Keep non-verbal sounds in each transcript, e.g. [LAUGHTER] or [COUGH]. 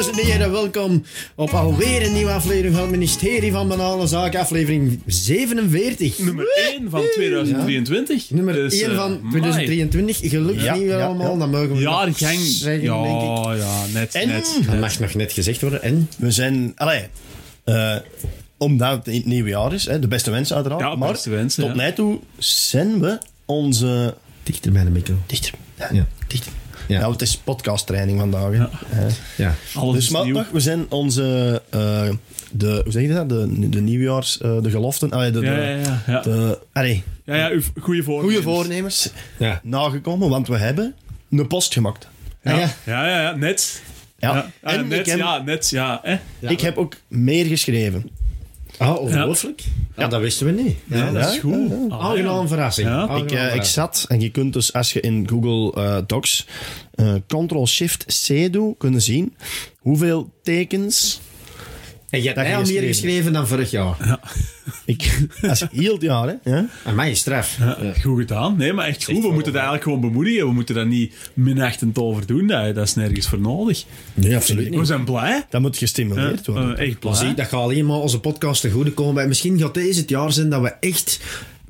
Dames en heren, welkom op alweer een nieuwe aflevering van het ministerie van Banale Zaken, aflevering 47. Nummer 1 van 2023. Nummer Dus, 1 eh, van amai. 2023. Gelukkig Ja, niet weer ja, allemaal, ja. dan mogen we nog Jaargang. zeggen, denk ik. Ja, ja, net, En- net. Dat mag nog net gezegd worden. En? We zijn, allee, eh, omdat het het nieuwe jaar is, hè, de beste wensen uiteraard. Ja, maar beste wensen, tot ja. nu toe zijn we onze... Dichter bij de micro. Dichter. Ja, Ja. dichter. Ja. Ja. het is podcasttraining vandaag. hè. Eh, Ja. Alles dus is maar nieuw. toch, we zijn onze... eh, de, hoe zeg je dat? De, de nieuwjaars... eh, de geloften. Allee, de, Ja, de, ja, ja. Ja, de- allee, ja, ja uw goede voornemens. goede voornemens Ja. nagekomen, want we hebben een post gemaakt. Ja, ja, ja. ja, ja, net. Ja. Ja, ah, En net, ik heb, ja, net, ja. Hè? ik heb ook meer geschreven. Ah, ongelooflijk. Ja. dat wisten we niet. Ja, Ja, dat is goed. Ah, Aangename verrassing. Ja. Ik, eh, ik zat en je kunt dus als je in Google eh, Docs eh, Ctrl-Shift-C doet, kunnen zien hoeveel tekens En je hebt dat mij al meer geschreven. dan vorig jaar. [LAUGHS] ik... Als heel het jaar, hè. Ja? En mij is straf. Ja, goed gedaan. Nee, maar echt goed. We moeten dat eigenlijk gewoon bemoedigen. We moeten daar niet minachtend over doen. Dat, dat is nergens voor nodig. Nee, absoluut We zijn blij. Dat moet gestimuleerd worden. Eh, echt zie blij. ik dat gaat alleen maar onze podcast te goede komen. En misschien gaat deze het jaar zijn dat we echt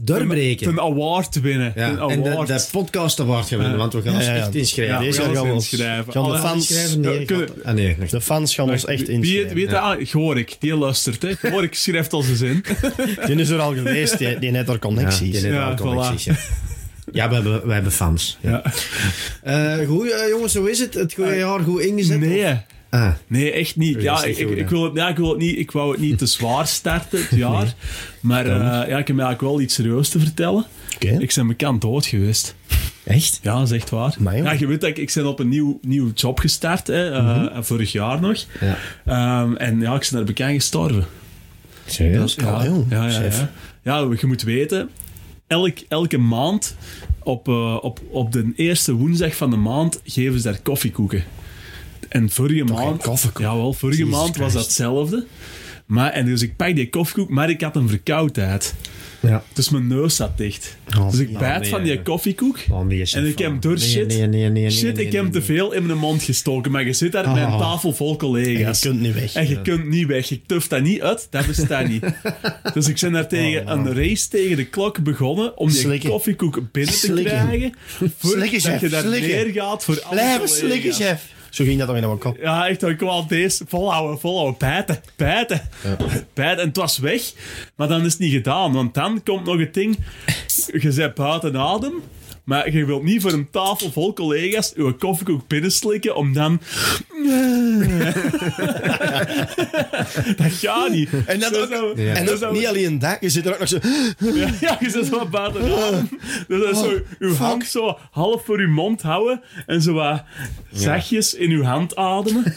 doorbreken. Een award winnen. Ja, Een en de, award. de podcast award gaan winnen, want we gaan ons Ja, ja, ja. echt inschrijven. Ja, Deze we gaan gaan we ons inschrijven. gaan de Alle- fans- Inschrijven? Nee, Ja, kunnen- gaat- ah, nee. De fans gaan ons echt Wie, inschrijven. wie dat aan? Gorik, die luistert. Hè. Gorik schrijft al zijn zin. [LAUGHS] Die is er al geweest, die, die net haar connecties. Ja, Ja, al connecties, ja. Ja, we hebben, we hebben fans. Ja. Eh, goed, eh, jongens, hoe is het? Het goede jaar goed ingezet? Nee, of- Ah, nee, echt niet. Ja, ik, ik, wil het, ja, ik, wil het niet, ik wou het niet te zwaar starten, het [LAUGHS] jaar. Maar eh, ja, ik heb eigenlijk wel iets serieus te vertellen. Oké. Ik ben bekend dood geweest. Echt? Ja, dat is echt waar. Ja, je weet dat ik, ik ben op een nieuw, nieuw job gestart, hè, eh, vorig jaar nog. ja. Ehm, en ja, ik ben daar bekend gestorven. Serieus? Ja, ja, jong, ja, ja. Ja, je moet weten, elk, elke maand op, eh, op, op de eerste woensdag van de maand geven ze daar koffiekoeken. En vorige maand... Jawel, vorige Jesus maand was Christ. dat hetzelfde. Maar, en dus ik pak die koffiekoek, maar ik had een verkoudheid. Ja. Dus mijn neus zat dicht. Oh, dus ik bijt nee, van die koffiekoek. Oh, nee, En ik heb oh. door Nee, shit. nee, nee, nee, nee, shit, ik heb nee, te veel in mijn mond gestoken. Maar je zit daar met een tafel vol En collega's. je kunt niet weg. En je kunt niet weg. Je tuft dat niet uit. Dat bestaat niet. [LAUGHS] Dus ik ben daar tegen een race tegen de klok begonnen om die Slikken. koffiekoek binnen te Slikken. krijgen. Voordat je daar slikken. neergaat voor alle slikken, chef. Zo ging dat toch in mijn kop. Ja, echt. Ik kwam deze volhouden, volhouden. Bijten, bijten. Bijten. En het was weg. Maar dan is het niet gedaan. Want dan komt nog het ding. Je bent buiten adem. Maar je wilt niet voor een tafel vol collega's je koffiekoek binnenslikken om dan... [LAUGHS] dat gaat niet. En ook, dat en ook we- niet alleen dat, je zit er ook nog zo... ja, ja, je zit zo buiten adem. Dus dat is zo, je hand zo half voor je mond houden en zo wat zachtjes in je hand ademen.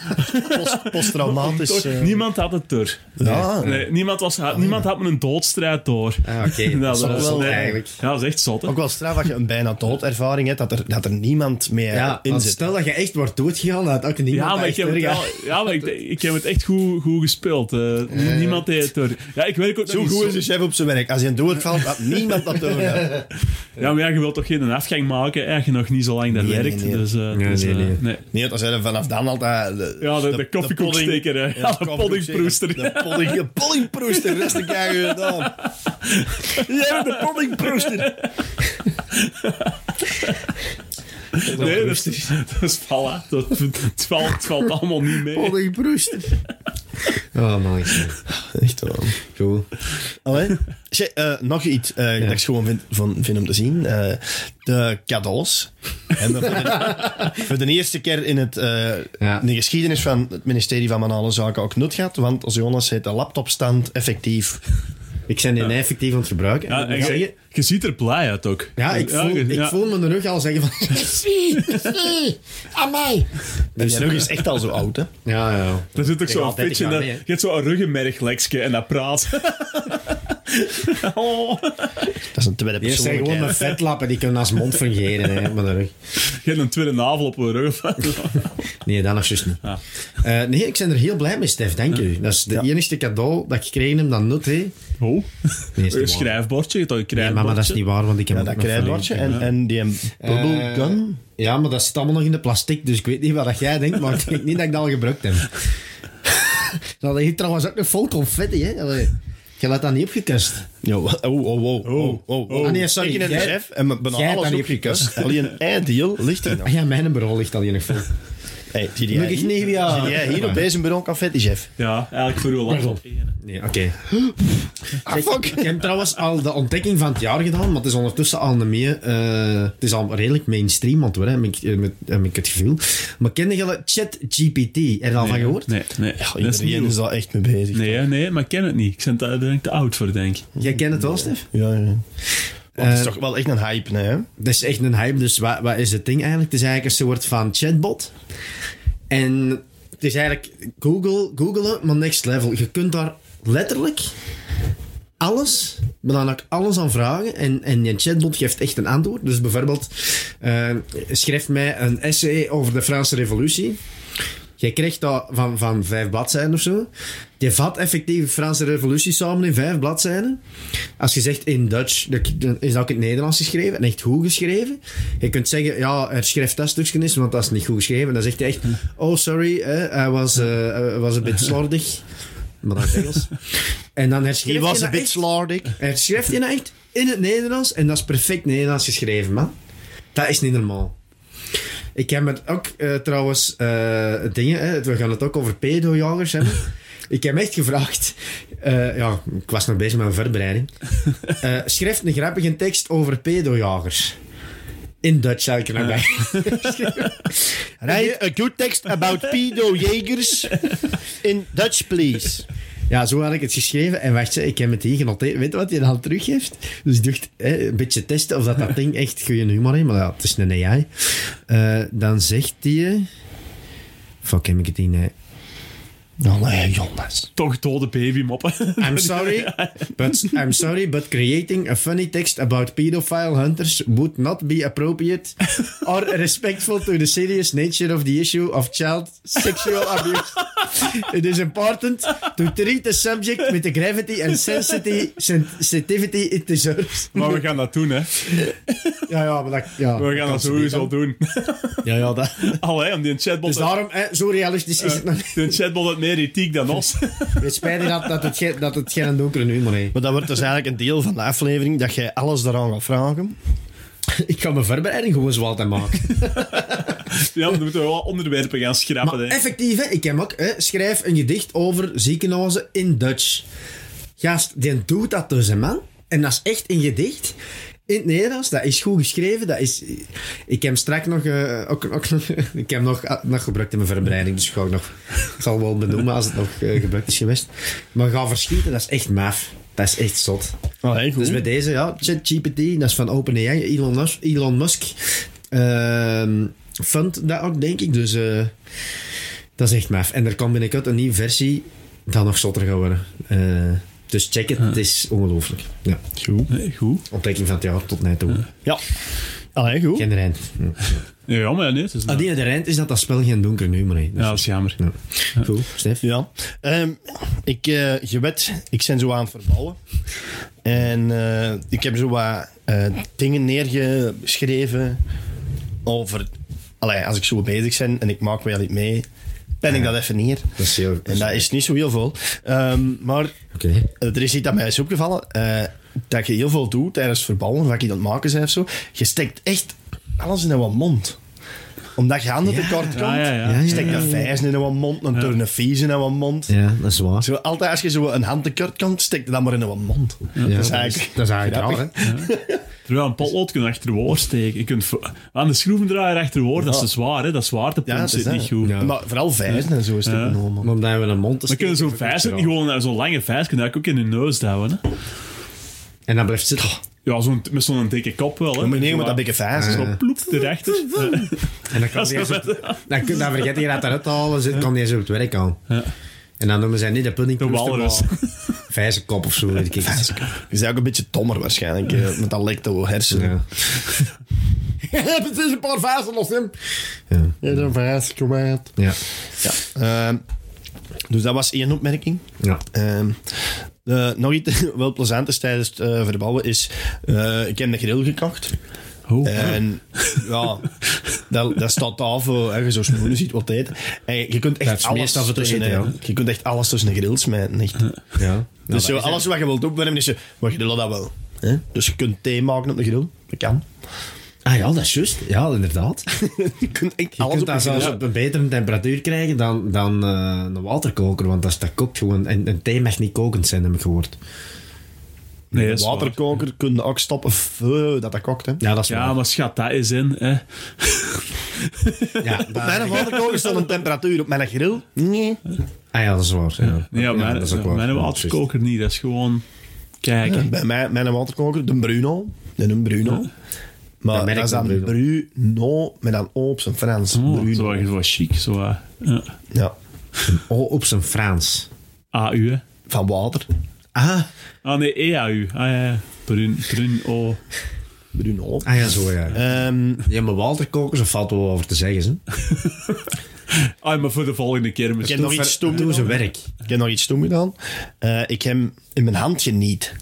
Post, posttraumatisch... Eh, niemand had het door. ja, Nee, niemand, was, had, niemand had me een doodstrijd door. Ah, oké. [LAUGHS] Dat Dat is was- wel nee. eigenlijk. Ja, dat is echt zot, hè? Ook wel straf dat je een bijna doodervaring hebt, dat er, dat er niemand meer Ja, in zit. stel dat je echt wordt doodgegaan, dat ook niemand Ja, maar, ik echt heb, het wel, ja, maar ik, ik heb het echt goed, goed gespeeld. eh. niemand deed het door. Ja, ik werk ook Zo goed is de chef op zijn werk. Als hij een doodvalt, had niemand dat doorgaan. [LAUGHS] Ja, maar ja, je wilt toch geen afgang maken als je nog niet zo lang daar Nee, werkt. nee. Dus, eh, Nee, dus, nee, eh, nee. nee. Nee, dat zijn vanaf dan altijd... De, Ja, de, de, koffiekoeksteker, hè. Ja, de poddingproester. De podding, de poddingproester, rest ik je gedaan. [LAUGHS] Ja, de poddingproester. [LAUGHS] Nee, dat is, [LAUGHS] dat is voilà. Dat, het, valt, het valt allemaal niet mee. Poddingproester. Oh, man. Echt wel. Goed. Allee. Zeg, eh, nog iets eh, dat ik gewoon vind, van, vind om te zien. Eh, de cadeaus. hebben we voor, de, [LAUGHS] voor de eerste keer in, het, eh, Ja. in de geschiedenis van het ministerie van Banale Zaken ook nut gehad. Want als Jonas heeft de laptopstand effectief. Ik ben die effectief aan het gebruiken. Ja, En je, je- je ziet er blij uit ook. ja, ik voel, je- ik ja. voel me rug al zeggen van... [LAUGHS] Zie, zie, aan mij. Dus rug is echt al zo oud, hè? Ja, ja. Er zit ook zo'n al 30 fitje in. Je hebt zo'n ruggenmerglekje en dat praat. [LAUGHS] [LAUGHS] Oh. Dat is een tweede Die zijn gewoon met vetlappen, die kunnen als mond fungeren. Hè, de rug. Je hebt een tweede navel op je rug. [LAUGHS] Nee, dat nog juist niet. Ja. Eh, nee, ik ben er heel blij mee, Stef. Dank u. Dat is de enige cadeau dat ik kreeg hem dan nut, hè. Oh. Nee, [LAUGHS] Een schrijfbordje. Je een Nee, maar, maar dat is niet waar, want ik heb Ja, dat verleden. en, en die bubble Eh, gun. Ja, maar dat zit allemaal nog in de plastic, dus ik weet niet wat dat jij denkt, maar ik denk niet dat ik dat al gebruikt heb. dat hier trouwens ook nog vol confetti, hè. Je laat dat niet opgekust. Ja, oh, oh, oh, oh, oh, oh. Ah, nee, sorry, Ik en de jij- chef en hebt alles dat niet opgekust. Alleen een eindeel ligt er nog. Ah ja, mijn bureau ligt al hier nog vol. Hey, zie jij Gelukkig hier- niet, ja. zie jij hier op deze bureau confetti, chef? Ja, eigenlijk voor uw laptop. Nee, oké. Ah, fuck. Ik heb trouwens al de ontdekking van het jaar gedaan, maar het is ondertussen al niet meer... eh, het is al redelijk mainstream aan het worden, heb ik, eh, met- heb ik het gevoel. Maar ken je ChatGPT? Heb je er al van gehoord? Nee, nee. Ja, dat is iedereen nieuw. is daar echt mee bezig. Nee, hè, nee, maar ik ken het niet. Ik ben daar denk ik te oud voor, denk ik. Jij kent het wel, Stef? Ja, ja. Maar het is Eh, toch wel echt een hype, hè? Dat is echt een hype. Dus wat, wat is het ding eigenlijk? Het is eigenlijk een soort van chatbot. En het is eigenlijk Google, googelen, maar next level. Je kunt daar letterlijk alles, maar dan ook alles aan vragen. En, en je chatbot geeft echt een antwoord. Dus bijvoorbeeld, eh, schrijf mij een essay over de Franse revolutie. Je krijgt dat van, van vijf bladzijden of zo. Je vat effectief de Franse revolutie samen in vijf bladzijden. Als je zegt in Dutch, dan is dat ook in het Nederlands geschreven. En echt goed geschreven. Je kunt zeggen, ja, er schrijft dat stukje is, want dat is niet goed geschreven. Dan zegt hij echt, oh sorry, I was, eh, was a bit slordig. Maar dat is Engels. En dan herschrijft He was je a dat bit echt- slordig. hij schrijft je nou echt in het Nederlands en dat is perfect Nederlands geschreven, man. Dat is niet normaal. Ik heb het ook eh, trouwens eh, dingen, hè, we gaan het ook over pedojagers hebben. [LAUGHS] Ik heb echt gevraagd. eh, ja, ik was nog bezig met mijn voorbereiding. [LAUGHS] Schrijf een grappige tekst over pedojagers. In Dutch zou ik er nog bij. [LAUGHS] Write a good text about pedo-jagers in Dutch, please. Ja, zo had ik het geschreven. En wacht, ik heb hier genoteerd. Weet je wat hij dan teruggeeft? Dus ik dacht, hè, een beetje testen of dat, dat ding echt goede humor heeft. Maar ja, het is een AI. Eh, dan zegt hij... Fuck, heb ik het in... Nee, jongens. Toch dode babymoppen. I'm sorry, [LAUGHS] but I'm sorry, but creating a funny text about pedophile hunters would not be appropriate or respectful to the serious nature of the issue of child sexual abuse. It is important to treat the subject with the gravity and sensitivity, sensitivity it deserves. maar we gaan dat doen, hè. Ja, ja, maar dat... Ja, We gaan dat sowieso doen. Ja, ja, dat... Allee, om die chatbot... Dus daarom, hè, zo realistisch is het nog niet. Die chatbot heeft meer ethiek dan ons. [LAUGHS] Het is spijtig dat, dat, het, geen- dat het geen donkere humor heeft. Maar dat wordt dus eigenlijk een deel van de aflevering, dat jij alles daaraan gaat vragen. [LAUGHS] Ik ga mijn voorbereiding gewoon zo altijd maken. [LAUGHS] Ja, dan moeten we wel onderwerpen gaan schrappen, Maar hè. effectief, hè, ik heb ook, hè, schrijf een gedicht over ziekenhuizen in Dutch. Gast, die doet dat dus, hè, man. En dat is echt een gedicht. In het Nederlands, dat is goed geschreven. Dat is, ik heb straks nog, eh, ook, [LAUGHS] ik heb nog, ah, nog gebruikt in mijn voorbereiding, dus ik, ga ook nog, ik zal wel benoemen als het nog eh, gebruikt is geweest. Maar ga verschieten, dat is echt maf. Dat is echt zot. Allee, goed. Dus bij deze, ja, ChatGPT, dat is van OpenAI, Elon Musk. Elon Musk ehm, fund dat ook, denk ik. Dus eh, dat is echt maf. En er komt binnenkort een nieuwe versie dat nog zotter gaat worden. Dus check het, het is ongelooflijk. Ja. Goed. Nee, goed. Ontdekking van het jaar tot nu toe. Ja. Allee, goed. Geen Rijn. Ja. Ja, maar ja, nee, het is... Ah, die de Rijn is dat dat spel geen donker nummer heeft. Ja, dat is jammer. Ja. Goed, Stef. Ja. Ehm, ik, eh je weet, ik ben zo aan het verbouwen. En eh, ik heb zo wat eh, dingen neergeschreven over... Allee, als ik zo bezig ben en ik maak wel iets mee, pen ik dat even neer. Dat is heel... En dat is niet zo heel veel. Ehm, maar er is iets dat mij is opgevallen. eh, dat je heel veel doet tijdens verbouwen, wat ik aan het maken zijn of zo. Je steekt echt alles in een mond. Omdat je handen Ja. tekort komt. Ja, ja, ja. Ja, ja, Je steekt ja, een vijs in een mond, een tournevies in een mond. Ja, dat is waar. Zo, altijd als je zo een hand tekort komt, steek je dat maar in een mond. Ja, dat is eigenlijk, dat is eigenlijk hè. Terwijl een potlood kun je achterwoord steken. Je kunt aan de schroevendraaier achterwoord, dat is te zwaar, hè. Dat zwaartepunt Ja, het is zit dat. niet goed. Ja. Maar vooral vijzen en zo is het Ja. in een mond. Maar omdat we een mond te Dan kunnen steken, zo'n vijs gewoon, zo'n lange vijs kun je ook in je neus houden, hè. En dan blijft zitten. Ja, zo'n, met zo'n dikke kop wel, hè. Maar nee, met dat Zo- dikke vijs. Zo ploep erachter. [LAUGHS] En dan, kan die is zo, dan, vergeet je dat eruit te halen, zit, kan die zo op het werk aan. Ja. En dan noemen zij niet de pudding De walrus. Vijzenkop of zo, weet ik. Je bent ook een beetje dommer waarschijnlijk, eh, met dat lecto hersenen. [LAUGHS] Ja. Het is een paar vijzen hem. Ja. Ja, een vijs, kom uit. Ja. Ja. Ehm, dus dat was één opmerking. Ja. Ehm, eh, nog iets [LAUGHS] wel plezant is tijdens het eh, verbouwen is... eh, ik heb een grill gekocht. Oh. En ja, dat, dat staat tafel. Hè, je zo smoelen ziet wat eten. En je kunt echt alles tussen, eten, een- ja. Je kunt echt alles tussen een grill smijten. Echt. ja. dus zo, alles wat je wilt opwarmen is zo... Maar je dat wel. Hè? Dus je kunt thee maken op de grill. Dat kan. Ah ja, dat is juist. Ja, inderdaad. [LAUGHS] je kunt Je alles kunt dat zelfs op een betere temperatuur krijgen dan, dan eh, een waterkoker, want dat, is, dat kookt gewoon. En een thee mag niet kokend zijn, heb ik gehoord. Nee, Een waterkoker kun je ook stoppen voor dat dat kookt. Hè. Ja, dat is Ja, waar. maar schat, dat is in. Hè. [LAUGHS] Ja, Op mijn waterkoker staat een temperatuur op mijn grill. Nee. Ah ja, dat is waar. Ja, Nee, ja, mijn, dat is ook waar. mijn Ja, waterkoker niet. Dat is gewoon kijken. Bij mij, mijn waterkoker, de Bruno. De een Bruno. Maar Dat is ik dan Bruno met dan O op zijn Frans. Oh, Bruno. zo, zo chic. Zo, eh, ja. Ja, Oh, op zijn Frans. AU, hè. van water. Ah, Ah, nee, EAU. Ah, ja, ja. Brun, brun, oh. Bruno. ah ja, zo ja. Ehm, Ja, maar waterkokers, of valt er wel over te zeggen, ze? [LAUGHS] Ah, maar voor de volgende keer ik heb misschien. nog iets gedaan. werk. Ik heb nog iets stom gedaan. Eh, ik heb hem in mijn hand geniet.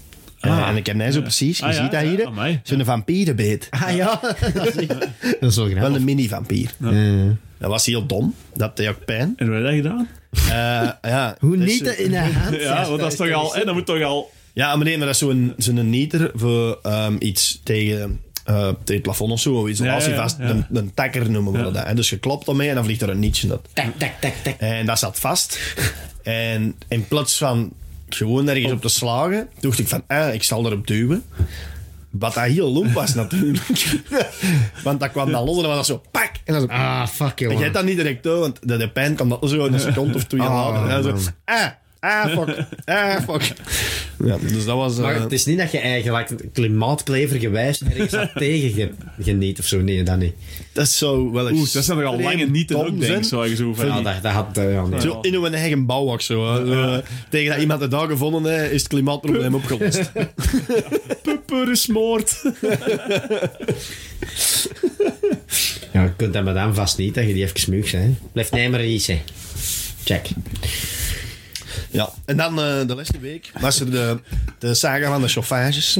Eh, Ah. en ik heb net zo precies, je Ah, ja, ziet dat hier, zo'n vampierenbeet. Ah ja, [LAUGHS] dat is wel Wel grappig. een mini-vampier. Eh, Dat was heel dom. Dat deed ook pijn. En hoe heb je dat gedaan? Eh, ja, [LAUGHS] hoe dus, niet eh, in de hand? [LAUGHS] Ja, want dat is toch al... hè, Dat moet toch al... Ja, maar nee, maar dat is zo'n zo'n nieter voor ehm, iets tegen, eh, tegen het plafond of zo. Ja, ja, ja, vast. ja. Een, een takker noemen we Ja. dat. hè. Dus je klopt ermee en dan vliegt er een nietje dat. Tak, tak, tak, tak. En dat zat vast. en in plaats van gewoon ergens op te slagen, dacht ik van, ah, ik zal erop duwen. Wat dat heel lomp was natuurlijk. [LAUGHS] Want dat kwam dan los en dan was dat zo, pak! En dan zo, Ah, fuck, ik joh. heb dat niet direct door, want de, de pijn kwam dat zo in een seconde of twee Ah, later. En dan zo, ah, ah, fuck, ah, fuck. Ja, dus dat was... Maar eh, het is niet dat je eigenlijk klimaatklever gewijs ergens dat [LAUGHS] tegen ge, geniet of zo. Nee, dat niet. dat zou wel eens... Oeh, dat zijn toch al lange niet te dom ook, denk zo van... Ja, dat, dat had... ja, nee. Zo in uw eigen bouwak zo. eh, tegen dat iemand het daar gevonden heeft, is het klimaatprobleem opgelost. [LAUGHS] Pupper is moord. Ja, je kunt dat met hem vast niet, dat je die even smuug zijn. Blijf maar iets. Check. Ja. En dan eh, de laatste week was er de, de saga van de chauffages.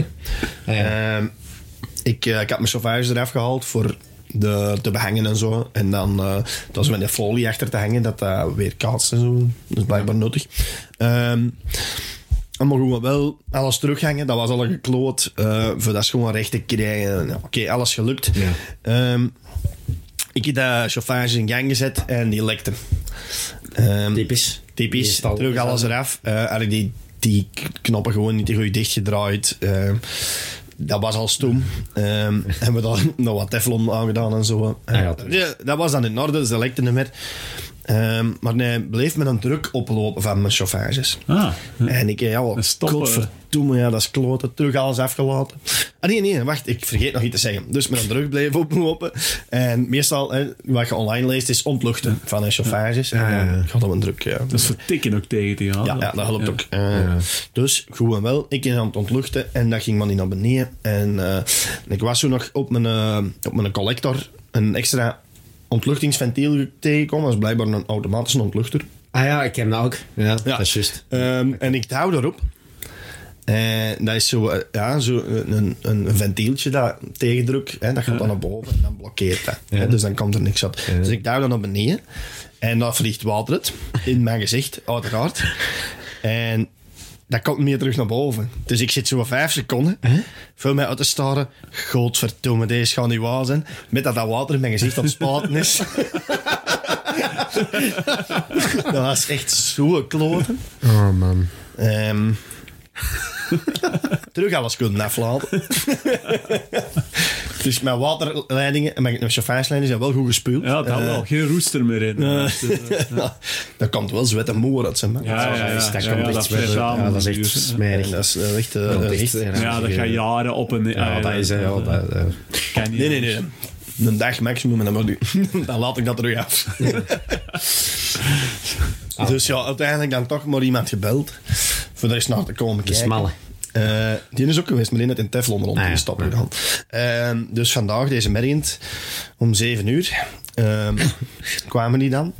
Ja. Ehm, ik, eh, ik had mijn chauffages eraf gehaald voor de, te behangen en zo. En dan uh, dat was met een folie achter te hangen, dat dat weer kaatst en zo. Dat is blijkbaar nuttig. Ehm en mogen we wel alles terughangen. Dat was al gekloot. eh voor dat gewoon recht te krijgen. Oké, alles gelukt. Ja. Ehm, ik heb de chauffage in gang gezet en die lekte. Ehm, Typisch. Typisch. Terug alles eraf. Ik die, die knoppen gewoon niet goed dichtgedraaid. Ehm, dat was al stoem. Ehm [LAUGHS] hebben we daar nog wat teflon aangedaan en zo. Ah ja, ja, dat was dan in orde, dus dat lekte niet meer. Ehm, maar nee, bleef me dan druk oplopen van mijn chauffages. Ah, En ik, ja, wat godverdomme, ja, dat is kloten. Terug alles afgelaten. Ah, nee, nee, wacht, ik vergeet nog iets te zeggen. Dus me dan terug blijven oplopen. En meestal, hè, wat je online leest, is ontluchten van een chauffages. Ja, ja, En ja. dan gaat dat een druk, ja. dat is vertikken ook tegen te gaan. Ja, ja, dat helpt Ja. ook. Eh, Dus goed en wel, ik aan het ontluchten en dat ging maar niet naar beneden. En eh, ik was zo nog op mijn, eh, op mijn collector een extra ontluchtingsventiel tegengekomen. Dat is blijkbaar een automatische ontluchter. Ah ja, ik heb dat ook. Ja, dat is juist. Ehm, en ik hou erop. En dat is zo, eh, ja, zo een, een ventieltje dat tegendruk, hè, dat gaat dan naar boven en dan blokkeert dat. Hè, dus dan komt er niks uit. Dus ik duw dat naar beneden en dan vliegt water uit in mijn gezicht, uiteraard. En dat komt niet meer terug naar boven. Dus ik zit zo vijf seconden, vul mij uit te staren. Godverdomme, deze gaat niet waar zijn. Met dat dat water in mijn gezicht aan het spaten is. [LAUGHS] dat was echt zo kloten. Oh man. Ehm terug alles kunnen aflaten. [LAUGHS] dus mijn waterleidingen en mijn chauffeursleidingen zijn wel goed gespueld. Ja, dat Eh, wel. Geen roester meer in. [LAUGHS] Ja, ja, daar komt wel zwet en moer uit, zeg maar. ja, ja. dat is- dat ja, komt ja, echt dat Ja, dat is echt dus, smerig. Dat is echt... Ja, dat gaat jaren op en Ja, dat is... Ja, dat, Kan niet nee, nee, nee. Een dag maximum en dan, moet ik- [LAUGHS] dan laat ik dat terug af. dus ja, uiteindelijk dan toch maar iemand gebeld voor daar eens naar te komen De kijken. smalle. Eh, die is ook geweest, maar die net in Teflon rond Ah, ja. die stad gedaan. Ehm, dus vandaag, deze mergend, om 7 uur, ehm, [LAUGHS] kwamen die dan.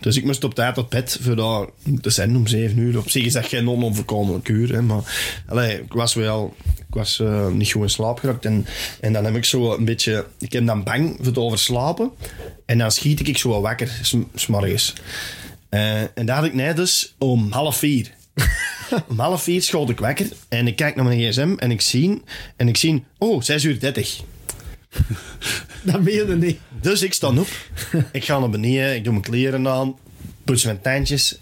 Dus ik moest op tijd op bed voor daar te zijn om 7 uur. Op zich is dat geen onoverkomelijk uur, hè, maar allee, ik was wel ik was, eh, niet goed in slaap geraakt. En, en dan heb ik zo een beetje, ik heb dan bang voor het overslapen. En dan schiet ik zo wakker, s- s'morgens. Eh, en daar had ik net dus om half vier. [LAUGHS] Om half vier schoot ik wakker en ik kijk naar mijn gsm en ik zie, en ik zie oh, 6 uur 30. [LAUGHS] Dat meen je niet. Dus ik sta op, ik ga naar beneden, ik doe mijn kleren aan, poets mijn tandjes.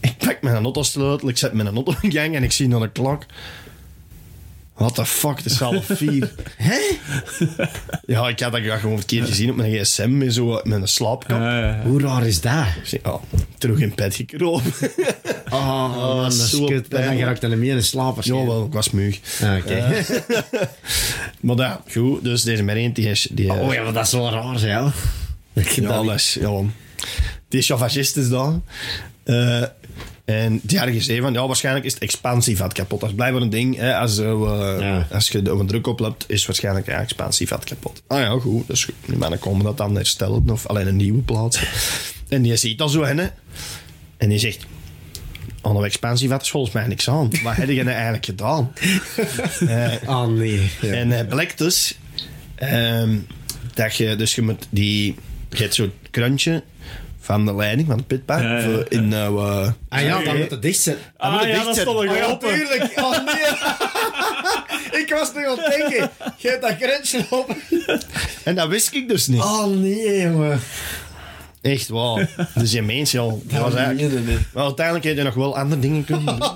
Ik pak mijn autosleutel, ik zet mijn auto in gang en ik zie naar de klok. What the fuck, het is half vier. [LAUGHS] Hè? Ja, ik had dat gewoon een keer gezien op mijn gsm met, zo, met een slaapkap. Ja, ja, ja. Hoe raar is dat? Ik oh, terug in bed gekropen. [LAUGHS] Oh, man, dat is kut. En dan pijnlijk. raakt er meer in slaap ja, waarschijnlijk. wel, ik was muug. Ah, Oké. [LAUGHS] Maar ja, goed, dus deze merient die is... Die, Oh ja, maar dat is wel raar. Dat je Ja, dat is, ja. Die chauffagist is dan. Eh, en die hadden gezegd van, ja, waarschijnlijk is het expansievat kapot. Dat is blijkbaar een ding. Hè, als, eh, Ja. als je er een druk op hebt, is waarschijnlijk ja, expansievat kapot. Ah ja, goed. Dus die mannen komen dat dan herstellen of alleen een nieuwe plaatsen. [LAUGHS] en die ziet dat zo. En die zegt... Aan een expansievat is volgens mij niks aan. Wat heb je nou eigenlijk gedaan? [LAUGHS] Eh, Ah, nee. Ja. en het blijkt dus ehm, dat je, dus je moet die, je hebt zo'n krantje van de leiding, van de pitpaar, Ja, ja, in nou, eh, Ah ja, dan moet het dicht zijn. Ah, moet het ja, dicht dat stond Oh er ja, open. tuurlijk. Oh nee. [LAUGHS] ik was nog aan het denken. Je hebt dat grensje open. En dat wist ik dus niet. Oh nee, jongen. Echt, wow. Dus je meent al. Dat was eigenlijk... Maar uiteindelijk heb je nog wel andere dingen kunnen doen. [LAUGHS]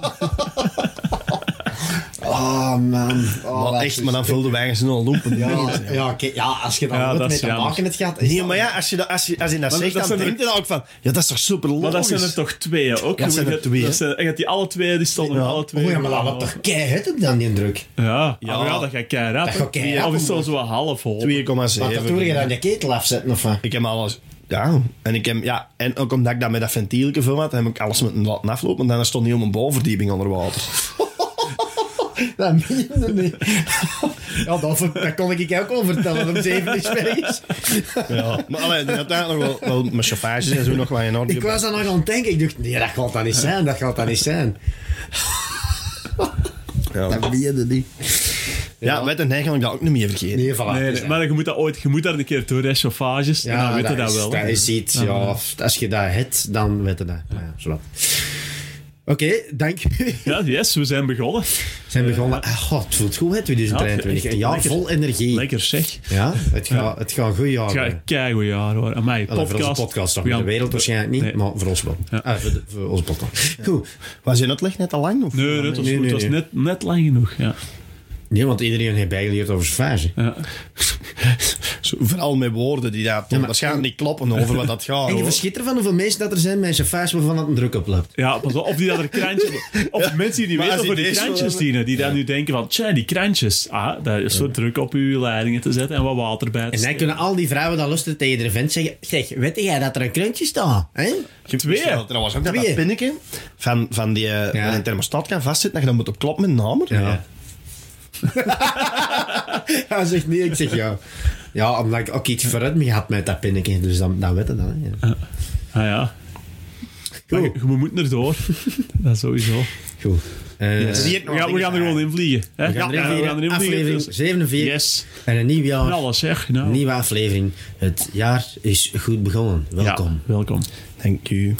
Oh man. Oh, maar echt, maar dan vulden wij zo'n lopen. Ja, ja, oké, ja, als je dan Ja, wat dat met te maken het gaat. Nee, maar ja, als je dat, als je, als je dat Maar zegt, dat dan denk je dan ook van... Ja, dat is toch super logisch? Maar dat zijn er toch twee ook? Dat zijn er twee, dat zijn- die alle twee, die stonden Ja. alle twee. Oh ja, maar dat wordt toch keihard op dan die druk. Ja, ja. Ja. ja dat gaat keihard. Dat gaat keihard, Of is zo zo half vol? 2,7. Maar dat doe je dan je ketel afzetten of wat? Ik heb alles... Ja, en, ik heb, ja, en ook omdat ik dat met dat ventielje veel had, heb ik alles met een laten aflopen. En dan stond niet om een bovenverdieping onder water. [LAUGHS] Dat meen je niet. [LAUGHS] Ja, dat, dat kon ik ook wel vertellen om zeven uur 's middags. Ja, maar allee, die had eigenlijk nog wel, wel mijn chauffages en zo nog wat in orde. Ik was dan nog aan het denken. Ik dacht, nee, dat gaat dat niet zijn. Dat gaat dat niet zijn. Ja, Dat meen je niet. ja met een eigenlijk dat ook niet meer vergeten. Nee, voilà. Nee, nee, maar je moet dat ooit, je moet daar een keer door, hè, chauffages. en dan weet je dat is, wel. Dat is iets, ja. Als je dat hebt, dan weet je dat. Ja, ja, zowat. Oké, dank u. [LAUGHS] Ja, yes, we zijn begonnen. We zijn begonnen. Ah, God, het voelt goed, hè, 2023. Ja, Een jaar lekker. vol energie. Lekker zeg. Ja, het gaat, het gaat een goed jaar Het worden. gaat keigoed jaar hoor. Amai, Allee, voor podcast. onze podcast toch. De wereld waarschijnlijk niet, Nee. maar voor ons wel. Ja. Ah, voor, de- voor onze podcast. Goed. Was je uitleg net al lang? Of? Nee, het was, Nee, goed. nee, het was net, net lang genoeg. Ja. Nee, want iedereen heeft bijgeleerd over fase. Ja. [LAUGHS] Zo, vooral met woorden die daar maar- waarschijnlijk niet kloppen over wat dat gaat. En je verschiet ervan hoeveel mensen dat er zijn met zijn fase waarvan het een druk oploopt. Ja, pas op. Of die dat er krantjes... [LAUGHS] Of mensen die niet Maar weten over die krantjes dienen. Die dan nu denken van... Tja, die krantjes. Ah, dat is zo druk op uw leidingen te zetten en wat water bij te En dan kunnen al die vrouwen dat lusten tegen de vent zeggen... Zeg, weet jij dat er een krantje staat? Hè? Twee. Ja, trouwens ook dat, Twee. dat pinnetje van, van die eh, Ja. waar een thermostaat kan vastzitten, dat je dan moet op kloppen met een hamer. Ja. [LAUGHS] Hij zegt nee, ik zeg ja. Ja, omdat ik ook iets vooruit me had met dat pinnetje. Dus dan, dan weet dat. Hè. Ja. Ah ja. Maar je, je moet erdoor. [LAUGHS] dat sowieso. Goed. Eh, Dus nog We gaan, we er gewoon in vliegen. Hè? we gaan Ja, erin we vliegen. vliegen. Aflevering dus- 47. Yes. En een nieuw jaar. Alles zeg. Nou. Nieuwe aflevering. Het jaar is goed begonnen. Welkom. Ja, welkom. Thank you.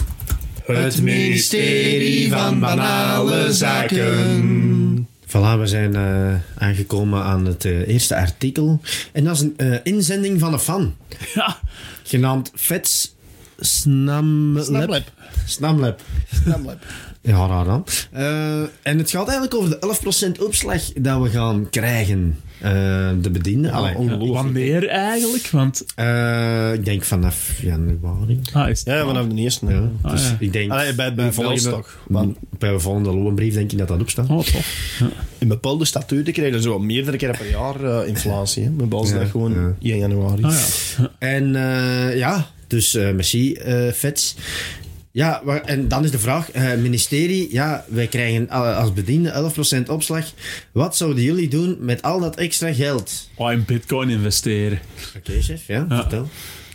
Het ministerie van Banale Zaken. Voilà, we zijn eh, aangekomen aan het eh, eerste artikel. En dat is een eh, inzending van een fan. Ja. Genaamd Vets Snamlab. Snamlab. Snaplab. [LAUGHS] Ja, raar dan. Eh, en het gaat eigenlijk over de 11% opslag dat we gaan krijgen. eh, de bedienden. Allee, ongelooflijk. Wanneer eigenlijk? Want... eh, ik denk vanaf januari. Ah, is Ja, vanaf de eerste. Ja, Ja. dus ja. ik denk... Allee, bij, bij volgende-. Want Bij de volgende loonbrief denk ik dat dat opstaat. Oh, tof. Ja. in bepaalde statuten krijgen ze zo meerdere keren per jaar inflatie. Hè. Bij Ja, dat gewoon ja. 1 januari. Ah, ja. En ja, dus eh, merci, eh Vets. Ja, en dan is de vraag, eh, ministerie, ja, wij krijgen als bediende 11% opslag. Wat zouden jullie doen met al dat extra geld? Oh, in bitcoin investeren. Oké, chef, ja, Ja. vertel.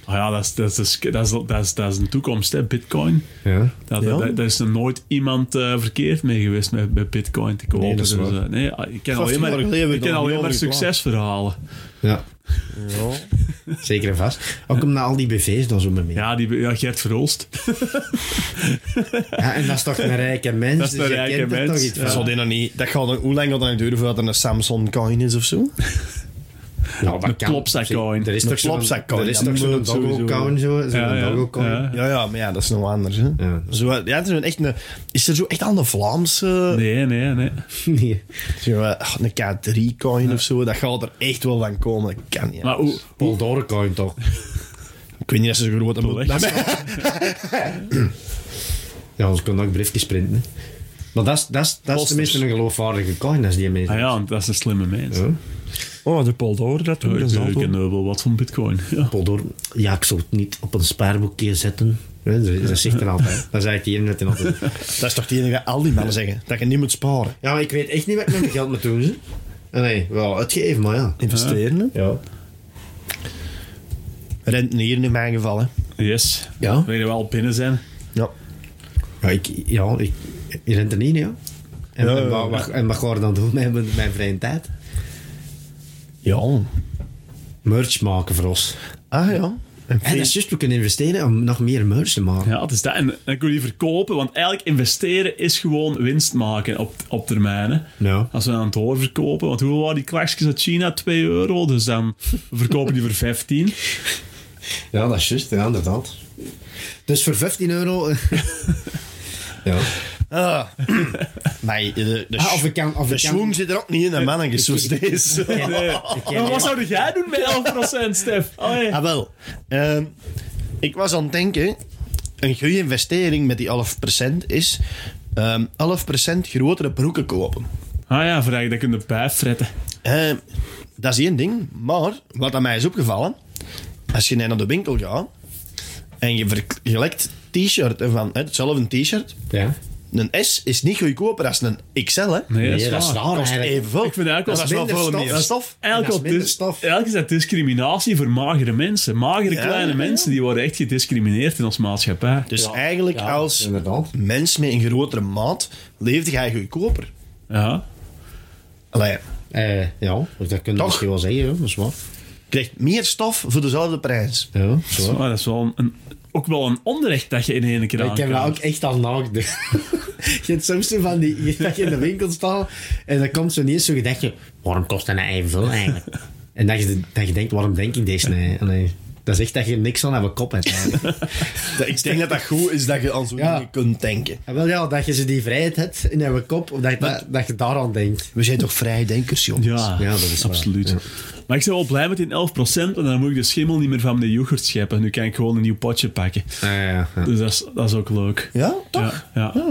Oh ja, dat is, dat, is, dat, is, dat, is, dat is een toekomst, hè, bitcoin. Ja. Dat, Ja. dat- daar is er nooit iemand eh, verkeerd mee geweest met, met bitcoin te kopen. Nee, dat is Dus, eh, nee, ik ken 15 alleen maar, ik ken alleen maar succesverhalen. ja, Ja. zeker en vast. Ook omdat al die BV's dan zo mee mee. Ja, die, ja Gert Verhulst. Ja, en dat is toch een rijke mens, Dat is dus een rijke kent er mens, toch iets ja. van. Zou die nog niet... Dat gaat, nog- hoe lang gaat dat nog duren voordat er een Samsung coin is of zo? Ja, dat Een kan. plopzakcoin. Er is Een toch zo'n Er is ja, sowieso. doggo-coin, zo, zo'n Ja, ja, doggo-coin. ja. Ja, ja, maar ja, dat is nog anders. Hè? Ja. Zo, ja, er is, een echt een, is er zo echt al een Vlaamse... Nee, nee, nee. [LAUGHS] Nee. Zo, eh, een K3-coin of zo? Dat gaat er echt wel van komen. Dat kan niet. Maar hoe, Poldoren-coin toch? [LAUGHS] Ik weet niet of ze zo groot hebben. [LAUGHS] Ja, anders kon ook briefjes printen. hè. Maar dat is, dat is, dat is tenminste een geloofwaardige coin als die mensen. ah ja, dat is een slimme mens. Ja. Oh, de Poldoor, dat Ja, doen ik, we ik ken wel wat van bitcoin. [LAUGHS] Ja. Ja, ik zou het niet op een spaarboekje zetten. Ja, dat, dat zegt er altijd. [LAUGHS] Dat zei ik hier net in altijd. Dat is toch het enige al die mannen zeggen. Dat je niet moet sparen. Ja, maar ik weet echt niet wat ik met mijn geld moet doen. Nee, wel uitgeven, maar ja. Investeren, hè? Ja. Rentenieren in mijn geval, hè. Yes. Ja? Wil je wel binnen zijn? Ja. Ja, ik, ja, ik, er niet, ja. En, Ja, en, ja, wat, ja. wat- en wat ga je dan doen met mijn, mijn vrije tijd? Ja. Merch maken voor ons. Ah, ja. En En dat is juist, we kunnen investeren om nog meer merch te maken. Ja, het is dat. En dan kun je die verkopen, want eigenlijk investeren is gewoon winst maken op, op termijn. Hè. Ja. Als we dan doorverkopen, want hoeveel waren die klaksjes uit China? 2 euro, dus dan verkopen die voor 15. Ja, dat is juist, ja, inderdaad. Dus voor 15 euro... [LAUGHS] ja. Ah. Maar de, de, Ah, of ik kan... Of de ik kan schoen zit er ook niet in, hè, mannetjes, zoals deze. Ik ken- Maar wat zou jij doen met 11%, Stef? Allee. Ah, wel. Ehm, ik was aan het denken... Een goede investering met die 11% is... ehm 11% grotere broeken kopen. Ah ja, voordat je dat kunt bijfretten. Ehm, dat is één ding. Maar, wat aan mij is opgevallen... Als je naar de winkel gaat... En je vergelijkt t-shirt van... hè, hetzelfde t-shirt... Ja. Een S is niet goedkoper dan een XL, hè? Nee, dat is Nee, dat is raar Kost eigenlijk. evenveel. Ik vind eigenlijk dat wel is wel veel stof. meer Dat is stof. Eigenlijk, Dat is stof. eigenlijk dat discriminatie voor magere mensen. Magere Ja, kleine ja, mensen die worden echt gediscrimineerd in onze maatschappij. Dus Ja, eigenlijk ja, als inderdaad. mens met een grotere maat leefde jij goedkoper. Ja. Allee, Eh, ja, dat kun je misschien wel zeggen, dat is waar. je krijgt meer stof voor dezelfde prijs. Ja, Dat is, waar, dat is wel een, een- ook wel een onrecht dat je in één keer Ik heb dat ook echt al nagedacht. [LAUGHS] je hebt soms zo van die, dat je in de winkel staat en dan komt zo niet eens zo gedacht je, waarom kost dat nou evenveel eigenlijk? en dat je, dat je denkt, waarom denk ik deze nou? Allee, dat is echt dat je niks aan hebben kop hebt [LAUGHS] Ik denk dat dat goed is dat je aan zo'n Ja. dingen kunt denken. En wel ja, dat je ze die vrijheid hebt in je kop, of dat, dat, dat je daaraan denkt. We zijn toch vrijdenkers, jongens? Ja, Ja, dat is waar. absoluut. Ja. Maar ik ben wel blij met die 11%, want dan moet ik de schimmel niet meer van de yoghurt scheppen. Nu kan ik gewoon een nieuw potje pakken. Ah, ja, ja. Dus dat is, dat is ook leuk. Ja, toch? Ja, ja.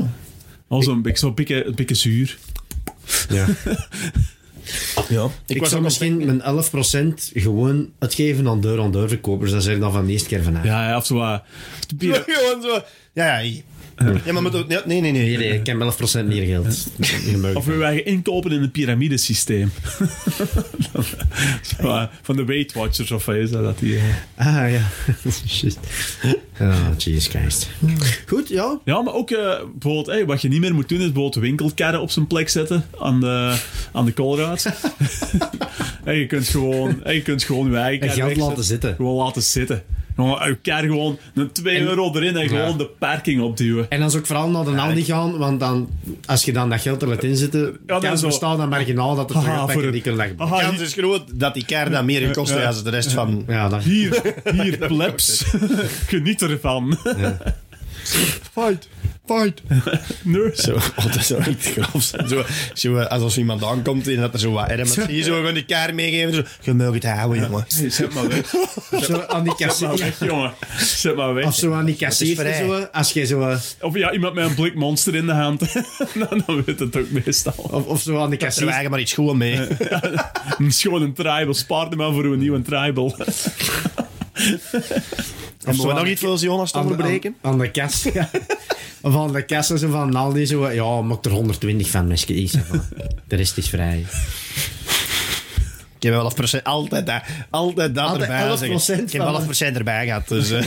Al zo'n beetje, zo'n beetje, een beetje zuur. ja. [LAUGHS] Ja. Ik, was zou misschien mijn 11% gewoon uitgeven aan deur-aan-deur verkopers. Dat zijn dan van de eerste keer vanaf. Ja, ja, of zo wat... de bier- Gewoon zo. Ja, ja. Ja, maar nee, nee, nee. Nee, ik heb 11% meer geld. Of we wij inkopen in het piramidesysteem. [LAUGHS] Eh, van de Weight Watchers of wat is dat? dat die, eh. Ah, ja. [LAUGHS] Shit. Oh, Jesus Christ. Goed, ja. Ja, maar ook eh, bijvoorbeeld, hey, wat je niet meer moet doen, is bijvoorbeeld winkelkarren op zijn plek zetten aan de, aan de koolraad. [LAUGHS] en je kunt gewoon, hey, je kunt gewoon je eigen En geld laten zitten. Gewoon laten zitten. Gewoon je kar gewoon een 2 En- euro erin en gewoon Ja. de parking opduwen. En dan zou ik vooral naar de Aldi gaan, want dan, als je dan dat geld er laat inzitten, dan kans bestaat dan marginaal dat Haha, terug voor het- die kunnen leggen. De kans is groot dat die kar dan meer kost Ja. als de rest van... Ja, dat, Hier, hier, plebs. [LAUGHS] Geniet ervan. Fight, fight. [LAUGHS] Nee. Zo, oh, dat zou echt grof zijn. Zo, zo, eh, als er iemand aankomt en dat er zo wat hier zo gewoon die kaart meegeven. Zo, je mag het houden, jongen. Zet maar weg. [LAUGHS] zo aan die Zet maar kassier, weg, jongen. Zet maar weg. of zo aan die kassier, zo, als je zo, Of ja, iemand met een blik monster in de hand. [LAUGHS] dan, dan weet het ook meestal. of, of zo aan die Er kassier. wagen maar iets goed mee. Een Gewoon een tribal. Spaar maar voor een nieuwe tribal. Hebben we nog iets voor Jonas te onderbreken? Aan, aan de kast, [LAUGHS] ja. Aan de kast zo van Aldi zo, ja, maak er 120 van, mesje. Ik zeg van, De rest is vrij. Ik heb 11 procent, altijd dat, altijd dat Altijd erbij 11% zeggen. Ik heb van- 11 procent erbij gehad, dus... eh. [LAUGHS]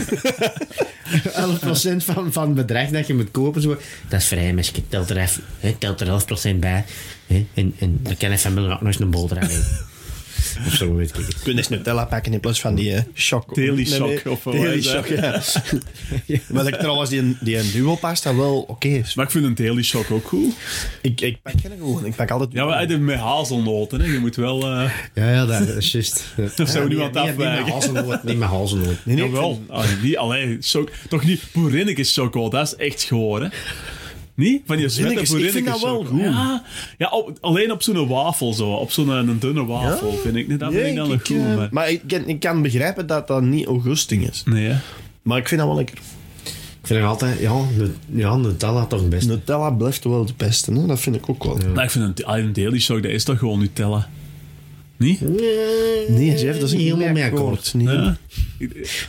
11% van, van het bedrag dat je moet kopen, zo, dat is vrij, mesje. Telt er, even, hè, telt er 11% bij. Hè, en, en dan kan even ook nog eens een boterham eten. Of zo, weet ik het. Je eens Nutella pakken in plaats van die eh shock. Daily Shock, of wat Daily dat? shock, ja. [LAUGHS] Maar ik trouwens, die, die duo pasta wel oké is. Maar ik vind een Daily Shock ook cool. Ik, ik pak geen gewoon. Ik pak altijd... Ja, maar uit met hazelnoten, hè. Je moet wel... eh Ja, ja, dat is juist. [LAUGHS] Dat zou Ja, nu niet- aan het niet- Niet afwijken. met hazelnoot, [LAUGHS] niet met hazelnoot. Nee, nee, Jawel. vind- Ah, die, allee, toch niet... Boerinneke choco, dat is echt goor, hè. Niet? Van die zwette Boerinnekes, ik vind dat wel goed. Ja, ja op, alleen op zo'n wafel zo. Op zo'n een dunne wafel, vind ik. niet. Dat vind ik dan nog goed, eh, maar... maar ik, kan- ik kan begrijpen dat dat niet augusting is. Nee, hè. Maar ik vind dat wel lekker. Ik vind nog altijd, ja, ja Nutella toch het beste. Nutella blijft wel het beste, hè? dat vind ik ook wel. Maar ik vind een, ah, een Daily Shock, dat is toch gewoon Nutella? Niet? Nee, Jeff, dat is Niet helemaal mee akkoord. akkoord. Nee. Ja.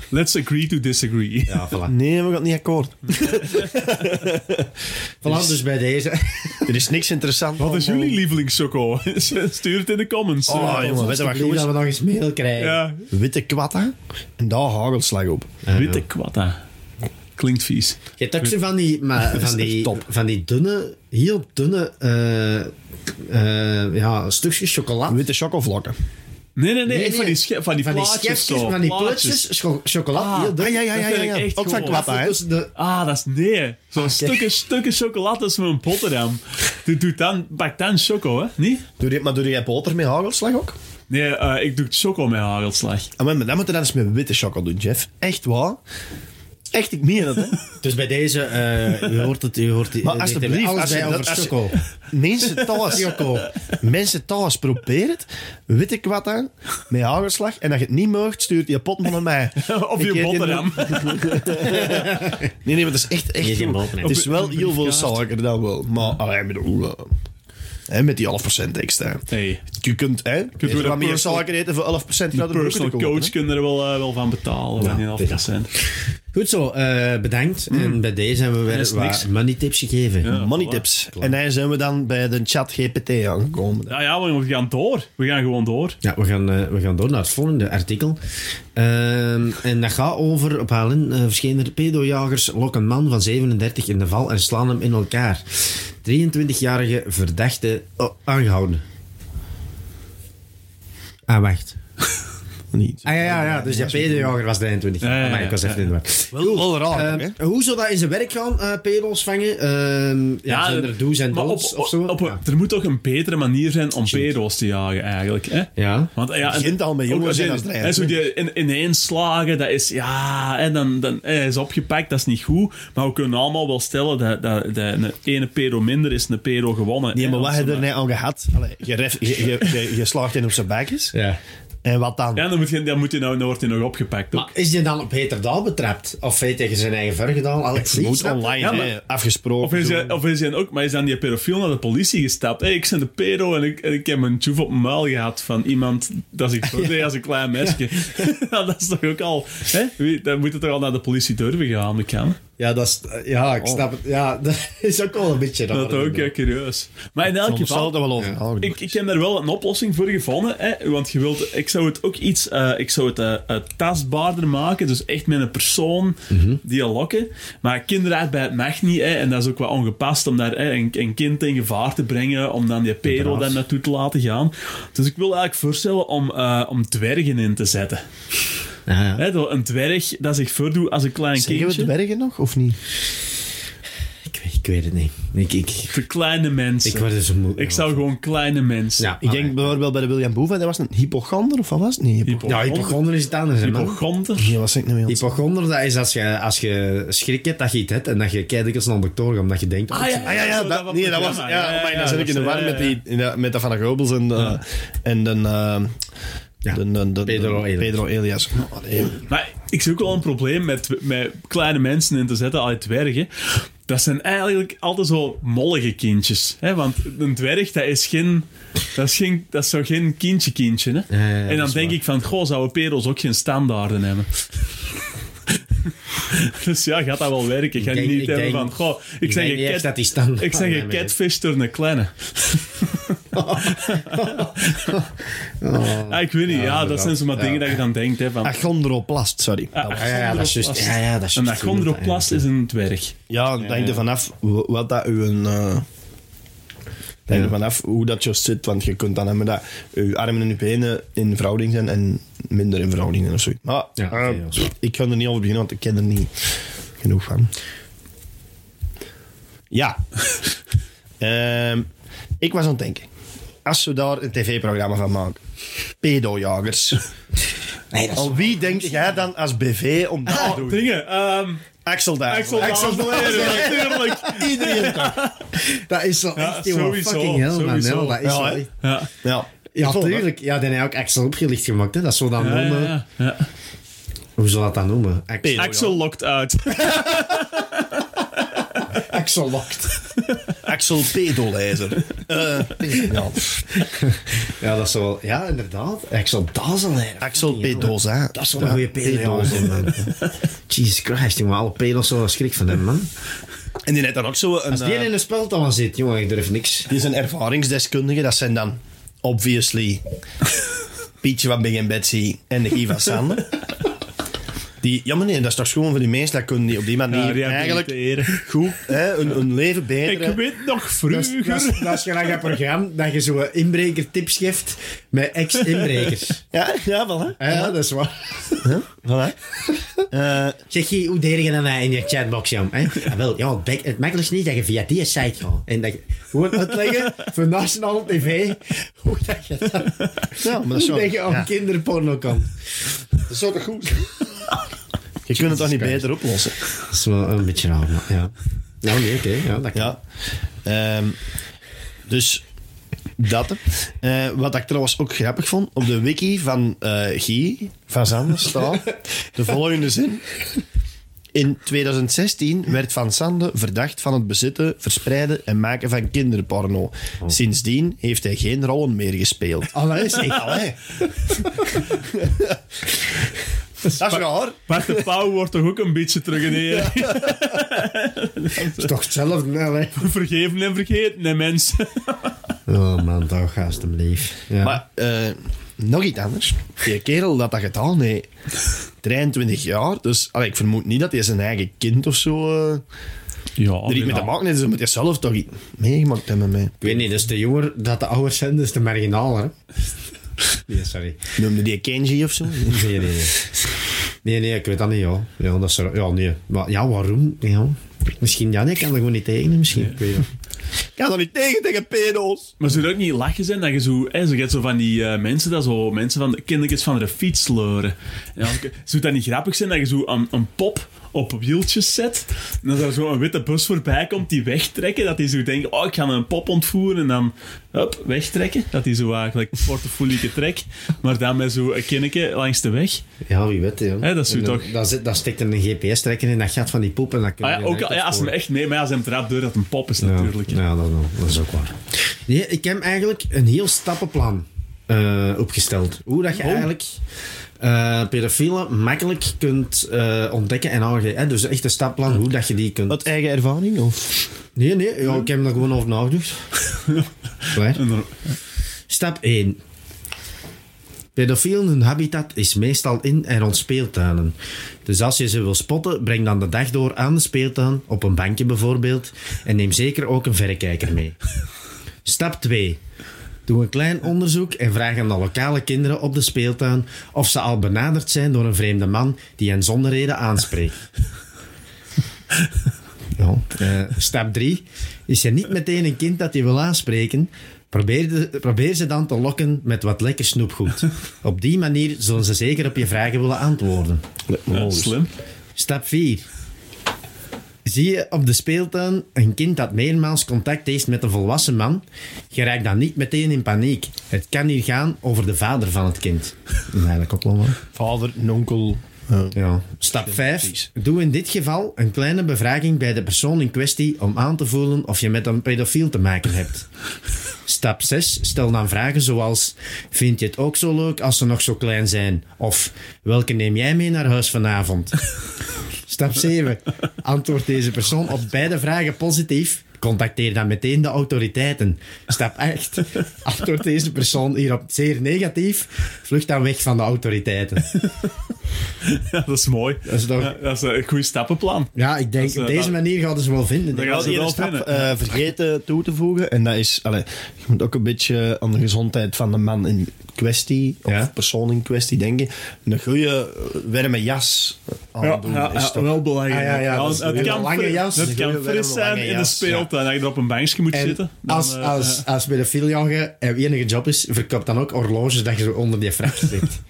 Let's agree to disagree. Ja, voilà. nee, we gaan niet akkoord. [LAUGHS] [LAUGHS] Voilà, dus bij deze. [LAUGHS] Er is niks interessants. Wat is jullie lievelingschoco? Stuur het in de comments. Oh, jongen, weet je wat goed dat we nog eens mail krijgen. ja. Witte kwatta en daar hagelslag op. Witte kwatta. Klinkt vies. Je hebt ook zo van die, maar, [LAUGHS] van, die, van die dunne, heel dunne eh, eh, ja, stukjes chocola. Witte chocovlokken. Nee, nee, nee. Nee, Van die, sche- van die Van die plaatjes schepjes, zo. van die plaatjes. plutjes, cho- chocola, Ah, heel dun. Ah, ja, ja, Dat ja, ja. ik ja. echt Ook van kwatta, hè? De, Ah, dat is nee. Zo'n stukken, stukken chocolade is mijn boterham. Doe, doe dan, pak dan choco, hè? Niet? Doe je, maar doe jij boter met hagelslag ook? Nee, eh, ik doe choco met hagelslag. Ah, maar dan moet je dat eens met witte choco doen, Jeff. Echt waar? Echt, ik meen het, hè? [LAUGHS] dus bij deze, eh, u hoort het, u hoort het. Maar alsjeblieft, alles als bij dat- over. Mensen thuis, mensen thuis, probeer het. Witte kwatta met hagelslag. En als je het niet mag, stuurt [LAUGHS] je pot naar mij. Of Ik je boterham. [LAUGHS] Nee, nee, maar het is echt, echt goed. Het is wel heel veel suiker, dat wel. Maar, allee, ik bedoel... eh, hè, met die 11% extra. Hey, Je kunt, hè, je kunt wat meer suiker eten voor 11% van de personal coach kunnen er wel, eh, wel van betalen. Ja, Ja, half dit procent. Goed zo, eh, bedankt. En bij deze hebben we weer wat money tips gegeven. Ja. Money voilà. tips. En dan zijn we dan bij de chat GPT aangekomen. Ja, ja, we gaan door. We gaan gewoon door. Ja, we gaan, eh, we gaan door naar het volgende artikel. Ehm, en dat gaat over, op HLN uh, verschenen pedojagers lokken een man van 37 in de val en slaan hem in elkaar. 23-jarige verdachte oh, aangehouden. Ah, wacht. Niet. Ah ja, ja, ja. dus die pedojager was 23. Ja, ja, ja, maar ik was ja. even in de war. Wel, wel raar, Ehm, hoe zou dat in zijn werk gaan, eh pedo's vangen? Ehm, ja, zijn er do's en don'ts op, of zo? op- ja. Er moet toch een betere manier zijn om pedo's te jagen, eigenlijk. Hè? ja. Want, ja, en- begint al met jongens ook als en je- als drijven. hè, Zo die in, ineens slagen, dat is... Ja, en dan, dan hij is opgepakt, dat is niet goed. Maar we kunnen allemaal wel stellen dat, dat, dat een ene pedo minder is een pedo gewonnen. Nee, maar wat heb je ze- er net aan gehad? Je slaagt in op zijn bekjes. ja. En wat dan? Ja, dan, moet je, dan, moet je nou, dan wordt hij nog opgepakt. Ook. Maar is die dan op heterdaal betrapt? Of heeft hij tegen zijn eigen ver gedaan? Allee, Je moet online, Ja, maar- hè, afgesproken. Of is, hij, of is hij ook, maar is dan die pedofiel naar de politie gestapt? Hé, ik ben de pedo en ik, en ik heb een tjoef op mijn muil gehad van iemand dat ik voordeed [LAUGHS] als een klein meisje. [LAUGHS] Ja, dat is toch ook al... Hè? Wie- Dan moet het toch al naar de politie durven gaan, dat kan. Ja, dat is, ja, ik snap het. Ja, [LAUGHS] dat is ook wel een beetje raar. Dat is ook ja, curieus. Maar in elk geval... er wel over. Ik, ik heb daar wel een oplossing voor gevonden. Hè? Want je wilt, ik zou het ook iets eh, ik zou het, eh, eh, tastbaarder maken. Dus echt met een persoon die je lokken. Maar kinderarbeid mag niet. Hè? En dat is ook wel ongepast om daar hè, een, een kind in gevaar te brengen. Om dan die Inderdaad. daar naartoe te laten gaan. Dus ik wil eigenlijk voorstellen om, eh, om dwergen in te zetten. Ja, ja. Hè? zo Een dwerg dat zich voordoet als een klein Zeggen we kindje. de bergen nog, of niet? Ik, weet- ik weet het niet. Ik, ik, Voor kleine mensen. ik word er zo moe. Ik zou gewoon kleine mensen. Ja, Ik denk bijvoorbeeld bij de William Boeva, dat was een hypochonder, of wat was het? Nee, hypo... Hypo- Ja, hypochonder is het anders. Hypochonder. Nee, was ik niet het Hypochonder, dat is als je, als je schrik hebt dat je iets hebt en dat je keihard naar de dokter omdat je denkt... Ah ja, Ah ja, ja, zo dat, nee, dat was... programma. Ja, maar dan zit ik in de war met, die, met dat van de Gobels en de... En eh, Ja, de, de, de- Pedro de- Elias. Pedro Elias. Oh, nee. Maar ik zie ook wel een probleem met, met kleine mensen in te zetten uit dwergen. Dat zijn eigenlijk altijd zo mollige kindjes. Hè? Want een dwerg, dat is geen... Dat is, geen, dat is zo geen kindje-kindje. Hè? Ja, ja, ja, en dan denk waar. ik van, goh, zouden pedo's ook geen standaarden hebben? [LAUGHS] Dus ja, gaat dat wel werken. Ik ga denk- niet ik hebben denk- van, goh, ik, Ik zeg denk je cat, dat ik zeg je catfish door een kleine. Ja, ik weet niet, ja, dat zijn zomaar dingen dat je dan denkt. Hè, van, Achondroplast, sorry. Ah, Ja, ja, dat is juist. Ja, ja, dat is Een achondroplast is een dwerg. Ja, het hangt er vanaf wat dat uw... eh het hangt er vanaf hoe dat juist zit, want je kunt dan hebben dat uw armen en uw benen in verhouding zijn en minder in verhouding of zoiets. Maar Ja, eh, ja, ik ga er niet over beginnen, want ik ken er niet genoeg van. Ja. [LAUGHS] Ehm, ik was aan het denken. Als we daar een tv-programma van maken. Pedojagers. Nee, dat is... Al wie denk jij dan als BV om dat te doen? Dingen, ehm Axel daar. Axel [LAUGHS] natuurlijk. Iedereen? Dat is zo Ja, echt, jongen. sowieso, Fucking hell, man. sowieso. hell, Dat is Ja, zo hè. echt- Ja, Ja. Ja, tuurlijk. Ja, dan heb je ook Axel opgelicht gemaakt, hè. Dat zou dan ja, noemen... ja, ja. Hoe zou dat dan noemen? Axel. Axel lokt uit. [LAUGHS] Axel lokt. Axel Pedolijzer. [LAUGHS] Eh, ja. Ja, dat is wel... Ja, inderdaad. Axel Dazeleider. Axel Pedoza. Dat is wel een goede pedo, ja, man. Jesus Christ, jongen. Alle pedo's zouden schrik van hem, man. En die heeft dan ook zo een... Als die eh, in een spel dan zit, jongen, ik durf niks. die is een ervaringsdeskundige. Dat zijn dan, obviously, [LAUGHS] Pietje van Big en Betsy en de. Die, ja, maar nee, dat is toch gewoon voor die mensen dat kunnen die op die manier Ja, eigenlijk [LAUGHS] goed hè, hun, hun leven beter Ik weet nog vroeger. dat, is, dat is gelijk dat programma dat je zo inbreker tips geeft met ex-inbrekers. Ja, ja, wel hè. Ja, dat is waar. Voilà. Eh, Zeg je, hoe deed je dan eh, in je chatbox, Jan? hè? Ja, wel, ja, het, het makkelijkste is niet dat je via die site gaat. En dat je gewoon uitleggen voor nationale tv hoe dat je, dat, ja, maar dat zo. dat je aan ja, kinderporno kan. dat zou toch goed zijn? Je kunt het toch niet beter oplossen? Dat is wel een beetje raar, maar ja. Nou, nee, oké. ja, dat kan. Ja. Ehm, dus dat. Eh, wat ik trouwens ook grappig vond, op de wiki van eh Guy van Zande staat [LAUGHS] de volgende zin. In 2016 werd Van Sande verdacht van het bezitten, verspreiden en maken van kinderporno. Sindsdien heeft hij geen rollen meer gespeeld. Allee, zeg. Allee. [LAUGHS] Dat is raar. Bart de Pauw wordt toch ook een beetje terug in [LAUGHS] [LAUGHS] is toch hetzelfde, hè? Vergeven en vergeten, hè, mensen. [LAUGHS] Oh man, toch, alsjeblieft. Ja. Maar eh, nog iets anders. Die kerel dat dat gedaan heeft, 23 jaar. Dus allee, ik vermoed niet dat hij zijn eigen kind of zo eh Ja, er iets mee te maken heeft. Dus moet hij zelf toch iets meegemaakt hebben met mij. Ik weet niet, dus de jonger dat de ouders zijn, dus de marginaler. Nee, sorry. Noemde die Kenji of zo? Nee, nee, nee. Nee, nee, ik weet dat niet, ja. Ja, dat is er, ja, nee. Maar ja, waarom? Ja. Misschien, ja, nee, ik kan er gewoon niet tegen, misschien. Ik weet het. Ik kan er niet tegen, tegen pedo's. Maar zou het ook niet lachen zijn dat je zo... Hè, zo, zo van die eh, mensen, dat zo mensen van kindertjes van de fiets sleuren. Ja, zou dat niet grappig zijn dat je zo een, een pop op wieltjes zet en dat er zo een witte bus voorbij komt die wegtrekken, dat die zo denkt, oh, ik ga een pop ontvoeren en dan, hup, wegtrekken. Dat die zo eigenlijk een portefeuille trekt, maar dan met zo een kinnetje langs de weg. Ja, wie weet, ja. Hè, dat is dan- toch- Dan, zit, dan steekt er een GPS-trekker in dat gat van die poep en dan kun Ah ja, ook, ja, als hem echt mee, maar als hem trap door dat het een pop is Ja, natuurlijk. Ja, dat, dat is ook waar. Nee, ik heb eigenlijk een heel stappenplan eh, opgesteld. Hoe dat je Oh. eigenlijk eh pedofielen makkelijk kunt eh, ontdekken en aangeven. Dus echt een stappenplan hoe dat je die kunt... Uit eigen ervaring? Of? Nee, nee, ja, ik heb er gewoon over nagedacht. [LAUGHS] Klaar. Stap 1. Pedofielen hun habitat is meestal in en rond speeltuinen. Dus als je ze wil spotten, breng dan de dag door aan de speeltuin, op een bankje bijvoorbeeld, en neem zeker ook een verrekijker mee. Stap 2. Doe een klein onderzoek en vraag aan de lokale kinderen op de speeltuin of ze al benaderd zijn door een vreemde man die hen zonder reden aanspreekt. [LAUGHS] Ja. Eh, stap 3. Is er niet meteen een kind dat je wil aanspreken, probeer, de- probeer ze dan te lokken met wat lekker snoepgoed. Op die manier zullen ze zeker op je vragen willen antwoorden. ja, slim. Stap 4. Zie je op de speeltuin een kind dat meermaals contact heeft met een volwassen man, geraak dan niet meteen in paniek. Het kan hier gaan over de vader van het kind. Dat is eigenlijk ook wel. Vader, onkel. eh, Ja. Stap 5. Precies. Doe in dit geval een kleine bevraging bij de persoon in kwestie om aan te voelen of je met een pedofiel te maken hebt. Stap 6. Stel dan vragen zoals: Vind je het ook zo leuk als ze nog zo klein zijn? Of welke neem jij mee naar huis vanavond? Stap Stap 7. Antwoord deze persoon op beide vragen positief. Contacteer dan meteen de autoriteiten. Stap 8. Antwoord deze persoon hierop zeer negatief. Vlucht dan weg van de autoriteiten. Ja, dat is mooi. Dat is toch... Ja, dat is een goed stappenplan. Ja, ik denk, is, op eh, deze dat- manier gaan ze wel vinden. Dat gaan ik. ze wel stap vinden. eh, vergeten toe te voegen. En dat is, allee, je moet ook een beetje aan de gezondheid van de man in kwestie, of Ja. persoon in kwestie denken. Een goede eh, warme jas aandoen Ja, ja, is toch... wel belangrijk. Ah, ja, het een kan, lange jas. Het kan fris zijn in de speeltuin. Dat je er op een bankje moet En zitten. Dan, als, eh, als, eh, als pedofiel jagen en enige job is, verkoopt dan ook horloges dat je zo onder die frak zit. [LAUGHS]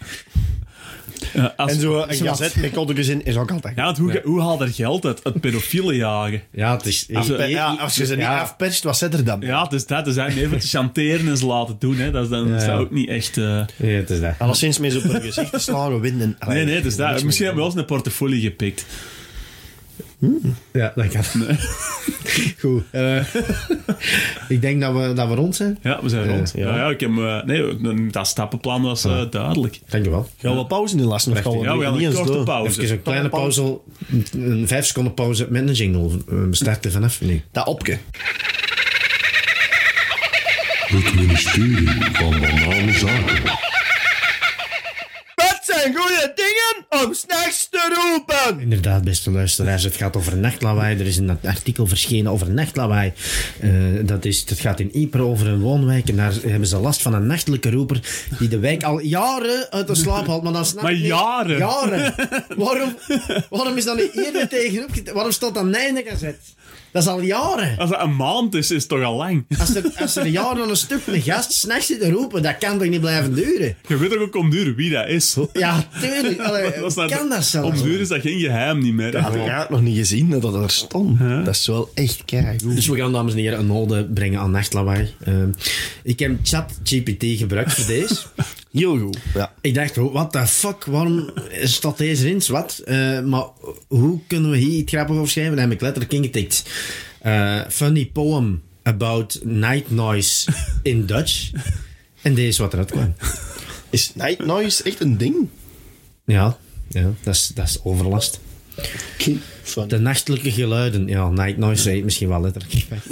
als- En zo een Zwart. gazet met koddeltjes in is ook altijd Ja, hoe, hoe haalt er geld uit? Het pedofiele jagen. Ja, het is... Als we- Ja, als je ze niet Ja. afperst, wat zit er dan? Ja, dus dat is eigenlijk even te chanteren en ze laten doen. Hè. Dat is dan is dat ook niet echt... eh, Ja, het is dat. Alleszins met op hun gezicht te slagen, winnen. Nee, nee, dus dat, misschien hebben we wel eens een portefeuille gepikt. Ja, dat kan. [LAUGHS] Goed. eh, ik denk dat we, dat we rond zijn. Ja, we zijn rond. ja. Ja, ja, ik heb, eh, nee, dat stappenplan was eh, duidelijk. Dank je wel. Gaan we pauze in lasten? Of gaan we Ja, we gaan niet een eens korte door? pauze. Even een kleine pauze, een vijf seconden pauze met een jingle. We starten vanaf nu. Dat opke. Het ministerie van Banale Zaken. Zijn goede dingen om s'nachts te roepen? Inderdaad, beste luisteraars, het gaat over nachtlawaai. Er is een artikel verschenen over nachtlawaai. Eh, dat, is, dat gaat in Ypres over een woonwijk. En daar hebben ze last van een nachtelijke roeper die de wijk al jaren uit de slaap haalt. Maar dan snap Maar niet- jaren? Jaren. Waarom, waarom is dat niet eerder tegenop? Waarom staat dat Nijnen gezet? Dat is al jaren. Als dat een maand is, is het toch al lang. Als er, als er jaren een stuk een gast s'nachts zit te roepen, dat kan toch niet blijven duren? Je weet toch ook om duur wie dat is. Ja, tuurlijk. [LAUGHS] Allee, Dat is hoe dat- kan dat zelfs? Om duur is dat geen geheim niet meer. Dat had ik eigenlijk nog niet gezien dat dat er stond. Dat is wel echt keigoed. Dus we gaan, dames en heren, een ode brengen aan nachtlawaai. Ehm, ik heb ChatGPT gebruikt voor deze. [LAUGHS] Heel goed. Ja. Ik dacht, what the fuck, waarom staat deze erin? Wat? Eh, maar hoe kunnen we hier iets grappigs over schrijven? Dan heb ik letterlijk ingetikt. Eh, funny poem about night noise in Dutch. En deze is wat eruit kwam. Is night noise echt een ding? Ja, ja dat, is, dat is overlast. Van- De nachtelijke geluiden. Ja, night noise zei het misschien wel letterlijk. [LAUGHS]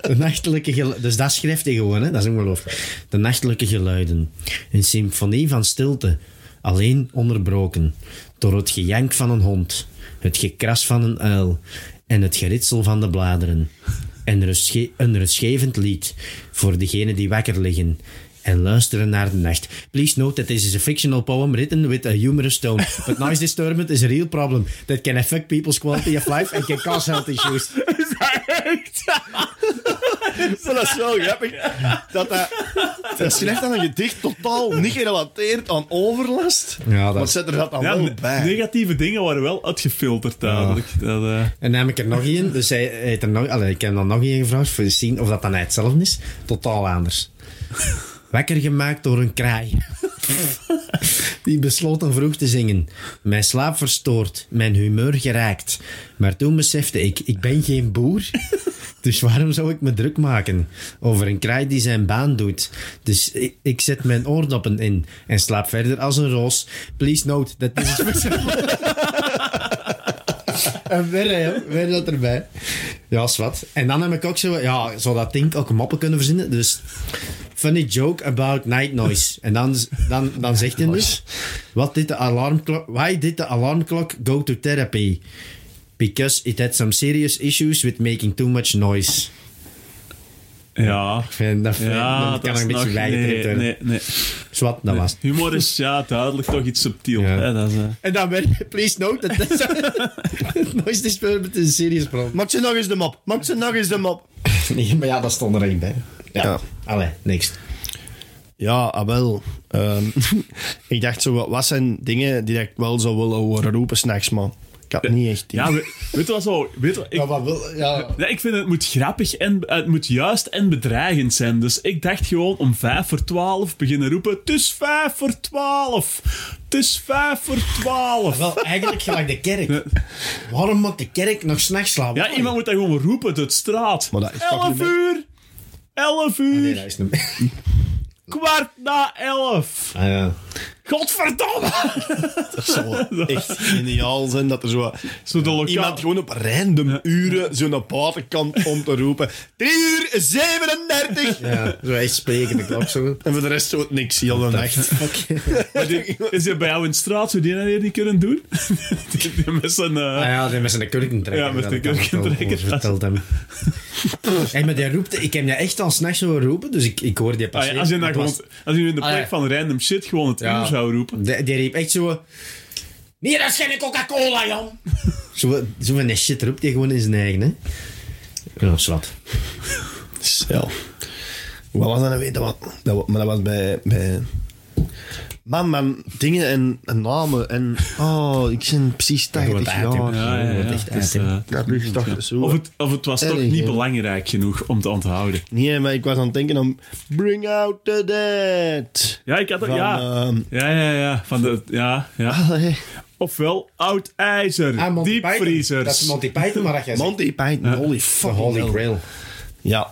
De nachtelijke geluiden. Dus dat schrijft hij gewoon, hè? dat is ongelooflijk. De nachtelijke geluiden. Een symfonie van stilte. Alleen onderbroken. Door het gejank van een hond. Het gekras van een uil. En het geritsel van de bladeren. En een rustgevend lied. Voor degenen die wakker liggen. En luisteren naar de nacht. Please note that this is a fictional poem written with a humorous tone. [LAUGHS] But noise disturbance is a real problem that can affect people's quality of life and can cause health issues. [LAUGHS] [LAUGHS] Maar dat is wel grappig. Dat dat, dat schrijft dan een gedicht totaal niet gerelateerd aan overlast. Ja, dat- Maar zet er dat dan Ja, wel ne- bij. negatieve dingen worden wel uitgefilterd duidelijk. Dat, eh, En dan heb ik er nog één. Dus hij, hij heeft er nog, ik heb dan nog één gevraagd voor te zien of dat dan hij hetzelfde is. Totaal anders. Wakker gemaakt door een kraai. [LAUGHS] Die besloot dan vroeg te zingen. Mijn slaap verstoord, mijn humeur geraakt. Maar toen besefte ik, ik ben geen boer. [LAUGHS] Dus waarom zou ik me druk maken over een kraai die zijn baan doet? Dus ik, zet mijn oordoppen in en slaap verder als een roos. Please note that this is [LAUGHS] En weer, dat erbij. Ja, wat. En dan heb ik ook zo, ja, zou dat ding ook moppen kunnen verzinnen. Dus, funny joke about night noise. En dan, dan, dan zegt hij dus, what did the alarm clock, why did the alarm clock go to therapy? Because it had some serious issues with making too much noise. ja. Ik vind, dat, vind, Ja, dat kan dat een is beetje nog... bijgetraind Nee, worden. nee, nee. Zwat, dat was. Humor is ja, duidelijk toch iets subtiel. Ja. Hè? Dat is, eh, En dan weer, please note that this [LAUGHS] [LAUGHS] noise disturbance is a serious problem. Maak ze nog eens de mop. Maak ze nog eens de mop. [LAUGHS] Nee, maar ja, dat stond er echt bij. Ja. Allee, niks. Ja, wel. Ehm, [LAUGHS] ik dacht zo, wat zijn dingen die ik wel zou willen horen roepen s'nachts, man? Ik had niet echt. Ja, weet je wat zo? Weet je, ik, ja, ja. Nee, ik vind het moet grappig en eh, het moet juist en bedreigend zijn. Dus ik dacht gewoon om 5 voor 12 beginnen roepen: Het is 5 voor 12! Het is vijf voor 12! Wel, eigenlijk gelijk de kerk. Waarom moet de kerk nog s'nachts slapen? Ja, iemand moet dat gewoon roepen uit de straat. Maar uur! 11 uur. Nee, dat is niet... Kwart na 11. Ah ja. Godverdomme! [LAUGHS] Dat zou echt geniaal zijn dat er zo Zo lokaal... iemand gewoon op random uren zo'n buitenkant om te roepen 3 uur 37! Ja, zo echt spreken, de klok zo. En voor de rest zo niks, heel de nacht. [LAUGHS] Is hij bij jou in de straat, zou die dat hier niet kunnen doen? [LAUGHS] die, die met zijn... eh, Ah ja, die met zijn kurkentrekker. Ja, met dat de kurkentrekker. over verteld hem. Hey, maar die roept, ik heb die echt al s'nachts zo roepen, dus ik, ik hoor die ah passeren. ja, als je dan gewoon, als je in de Ah, plek ja. van random shit gewoon het Ja. Zou roepen. Die, die riep echt zo... Nee, dat is geen Coca-Cola, Jan! [LAUGHS] zo, zo van die shit roept hij gewoon in zijn eigen, hè. Ja, zwart. Ja. Wat was dat nou weer? Dat was, dat was, maar dat was bij... bij man, man, dingen en, en namen en... Oh, ik ben precies 80 wordt jaar. Ja, ja, ja. echt eh, Dat is toch zo... of, het, of het was toch niet belangrijk genoeg om te onthouden. Nee, maar ik was aan het denken om... Bring out the dead. Ja, ik had het, Van, ja. ehm, ja, ja, ja. Van de, ja, ja. allee, Ofwel oud ijzer, Ah, Monty Python. diepvriezers. Dat is Monty Python, maar dat jij. [LAUGHS] Monty Python, holy fucking Holy. Grail. Ja.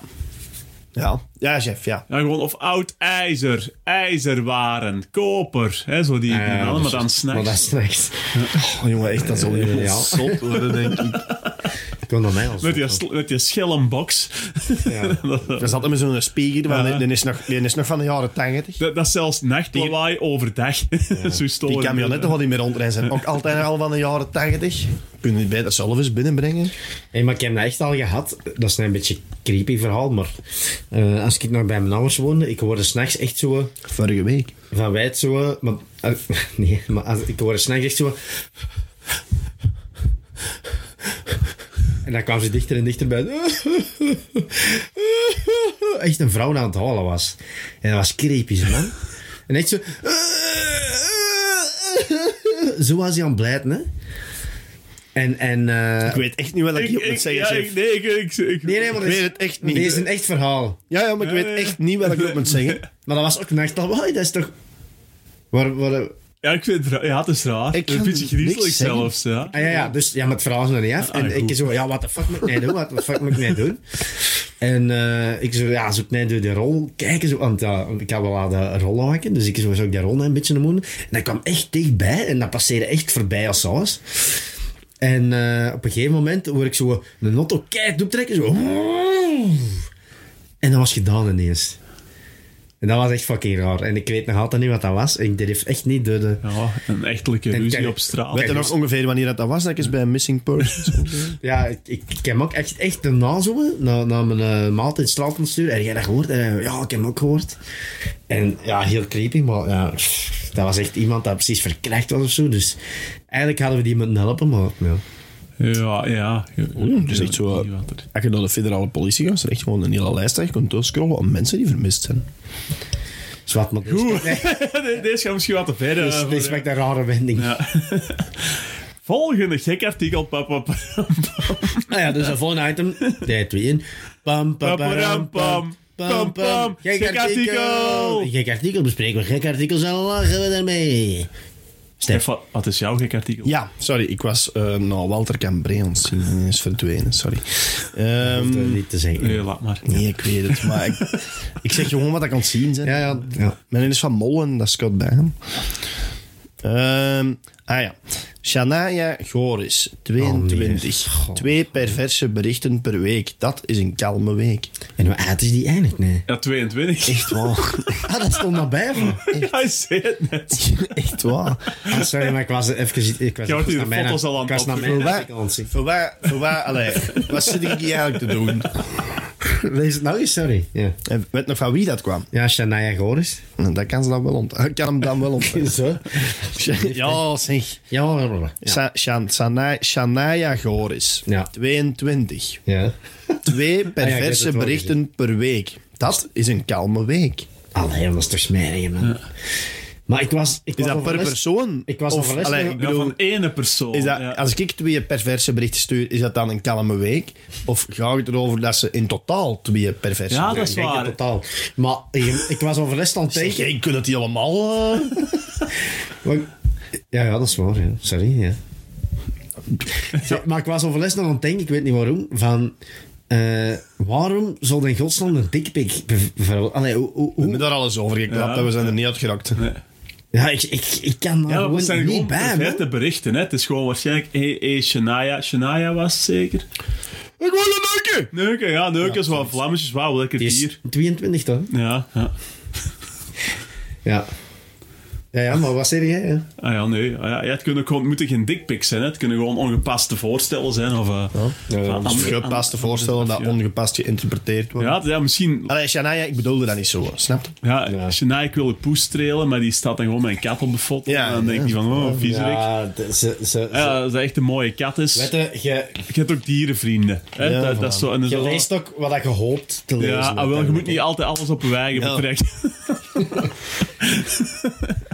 Ja. Ja, chef, ja. Ja, gewoon, of oud ijzer, ijzerwaren, koper. Hè, zo die, Ja, namen, dus- maar dan Maar dat snacks. Oh, jongen, echt, dat zal Ja. ja. zot worden, denk ik. [LAUGHS] Ik kon naar mij als Met die, sl- met die schellenbox. Ja. [LAUGHS] Er zat met zo'n speaker, van, Ja. die, is nog, die is nog van de jaren 80. Dat, dat is zelfs nachtlawaai overdag. [LAUGHS] Zo storen. Die camionetten wat die meer rondrijden zijn [LAUGHS] ook altijd al van de jaren 80. Kun je het beter zelf eens binnenbrengen? Hey, maar ik heb dat echt al gehad. Dat is een beetje een creepy verhaal, maar eh, als ik nog bij mijn ouders woonde, ik hoorde s'nachts echt zo Vorige week. van wijd zo... Maar, eh, nee, maar als, ik hoorde s'nachts echt zo... En dan kwam ze dichter en dichter bij. [LAUGHS] Echt een vrouw aan het halen was. En dat was creepy, zo, man. En echt zo... [LAUGHS] Zo was hij aan het blijten, hè. En... en eh, Ik weet echt niet wat ik, Ik, hier ik, moet zeggen, ja, chef. nee, ik, ik, ik- nee, nee, maar Ik weet het echt niet. Dit is een echt verhaal. Ja, ja, maar ik Ja, weet ja. echt niet wat ik op moet zeggen. [LAUGHS] Maar dat was ook nacht al. Dat is toch... Waar, waar, ja, ik vind het raar. Ja, het is raar. Ik een beetje griezelig zelfs. Ja. Ah ja, ja, dus ja, met het verhaal is nog niet af. Ah, en ik zo, ja, wat de fuck moet ik nou doen? Wat de fuck moet ik nou doen? En eh, ik zo, ja, zoek mij door de rol kijken. Zo, want ja, ik had wel aan de rol haken. Dus ik zo, zou ik die rol een beetje moeten. En dat kwam echt dichtbij. En dat passeerde echt voorbij als saus. En eh, op een gegeven moment hoor ik zo een auto keihard optrekken. Zo. En dat was gedaan ineens. En dat was echt fucking raar. En ik weet nog altijd niet wat dat was. En ik durf echt niet door de... Ja, een echtelijke En ruzie kijk- op straat. Weet je nog ongeveer wanneer dat, dat was? Dat ik eens bij Missing Persons... [LAUGHS] Ja, ik, ik, ik heb hem ook echt, echt daarna zo naar, naar mijn uh, maat in straat moeten sturen. En jij dat gehoord? En, hij, ja, ik heb hem ook gehoord. En ja, heel creepy, maar ja, pff, dat was echt iemand dat precies verkracht was of zo. Dus eigenlijk hadden we die moeten helpen, maar ja. Ja, ja. het is echt zo, er- Als je naar de federale politie gaat, is er echt gewoon een hele lijst dat je kunt doorscrollen om mensen die vermist zijn. Zwart, maar is, [LAUGHS] Oeh. nee, Deze gaat misschien wat te ver. eh, dit is, dit is echt een rare wending. Ja. [LAUGHS] Volgende gek artikel. Pap, pap, pap. Nou ja, dus een volgende item. Daar twee in. Pam, pam, pam, pam, pam. Pam, pam. Gek artikel. Gek artikel bespreken we. Gek artikel, zo lachen we daarmee. Stef. Wat- wat is jouw gek artikel? Ja, sorry, ik was eh nou Walter Cambré aan het zien en hij is verdwenen, sorry. Ehm, Hoeft er niet te zeggen. Nee, laat maar. nee, ik weet het, maar ik, ik zeg gewoon wat ik aan het zien ben. Ja, ja. ja. Mijn is van Mollen, dat is Scott Bam. Ehm ah ja. Shania Goris, 22. Oh, nee. Twee perverse berichten per week. Dat is een kalme week. En hoe oud is die eigenlijk? Nee. Ja, 22. Echt waar. [LAUGHS] Ah, dat stond nabij van. Hij zei het net. [LAUGHS] Echt waar. Ah, sorry, maar ik was even... Ik was even de naar foto's al aan Ik het voor waar, voor waar, allee, wat zit ik hier eigenlijk te doen? Lees het nou eens, sorry. Ja, En weet nog van wie dat kwam? ja Shania Goris. Nou, Dat kan ze dan wel ont. Ik kan hem dan wel ont. [LAUGHS] Zo. [LAUGHS] Ja, zeg. Ja, Shan- Shania Goris, Ja. 22. ja. Twee [LAUGHS] weet perverse berichten per week. Dat is een kalme week. Allee, dat is toch smerig, man. Maar ik was... Ik Is was dat per persoon? Ik was Of, allee, ik bedoel, van ene persoon. is dat, ja. Als ik twee perverse berichten stuur, is dat dan een kalme week? Of gaat het erover dat ze in totaal twee perverse Ja, berichten dat is Ik waar. totaal. Maar ik, ik was overles aan het denken... jij kunt het die allemaal... eh? [LAUGHS] Ja, ja, dat is waar. Ja. Sorry, ja. Zeg, maar ik was overles aan het denken, ik weet niet waarom, van... eh, waarom zou in godsnaam een dikpik... Allee, hoe... hoe, We hebben daar alles over geklapt Ja. en we zijn er niet uitgeraakt. Nee. Ja, ik, ik, ik kan daar Ja, gewoon het zijn niet gewoon bij, man. perfecte berichten. Hè. Het is gewoon waarschijnlijk... Hey, hey, Shania. Shania was zeker? Ik wil een neuken! Neuken, ja. Neuken is wel vlammetjes. Wauw, lekker bier. 22 toch? Ja, ja. Ja. Ja, ja, maar wat zeg jij? Ja? Ah ja, nee. Ah, ja, ja, het, kunnen gewoon, het moeten geen dickpics zijn. Hè. Het kunnen gewoon ongepaste voorstellen zijn. Of, eh, Ja, Of gepaste voorstellen dat ja. ongepast geïnterpreteerd wordt. ja, ja, misschien... Allee, Shania, ik bedoelde dat niet zo, snap je? Ja, Shania, ik wil een poes strelen, maar die staat dan gewoon met een kat op de foto. Ja, en dan denk ja. je van, oh, viezerik. Ja. Ja, de- ze, dat is echt een mooie kat is. Weet je, je, Je hebt ook dierenvrienden. Hè? Ja, dat, dat is zo, en je zo, leest ook wat je hoopt te lezen. Ja, wel, je moet niet altijd alles op je eigen Ja. betrekken. [LAUGHS] [LAUGHS]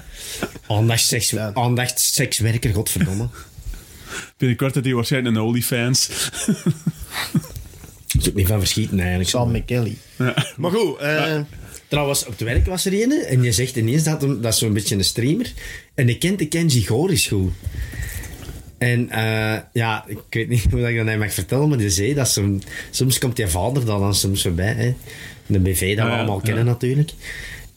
Aandacht, seks, Ja. aandacht sekswerker, godverdomme. [LAUGHS] Binnenkort had hij waarschijnlijk een OnlyFans. Dat is ook niet van verschieten eigenlijk. Sam McKelly. Maar goed, eh, Trouwens, op het werk was er een en je zegt ineens dat, hem, dat is zo'n beetje een streamer. En je kent de Kenji Goris goed. En eh, ja, ik weet niet [LAUGHS] hoe ik dat aan mag vertellen, maar die zei dat soms, soms komt je vader dan, dan soms voorbij. Hè. De BV dat we Ja, allemaal ja. kennen natuurlijk.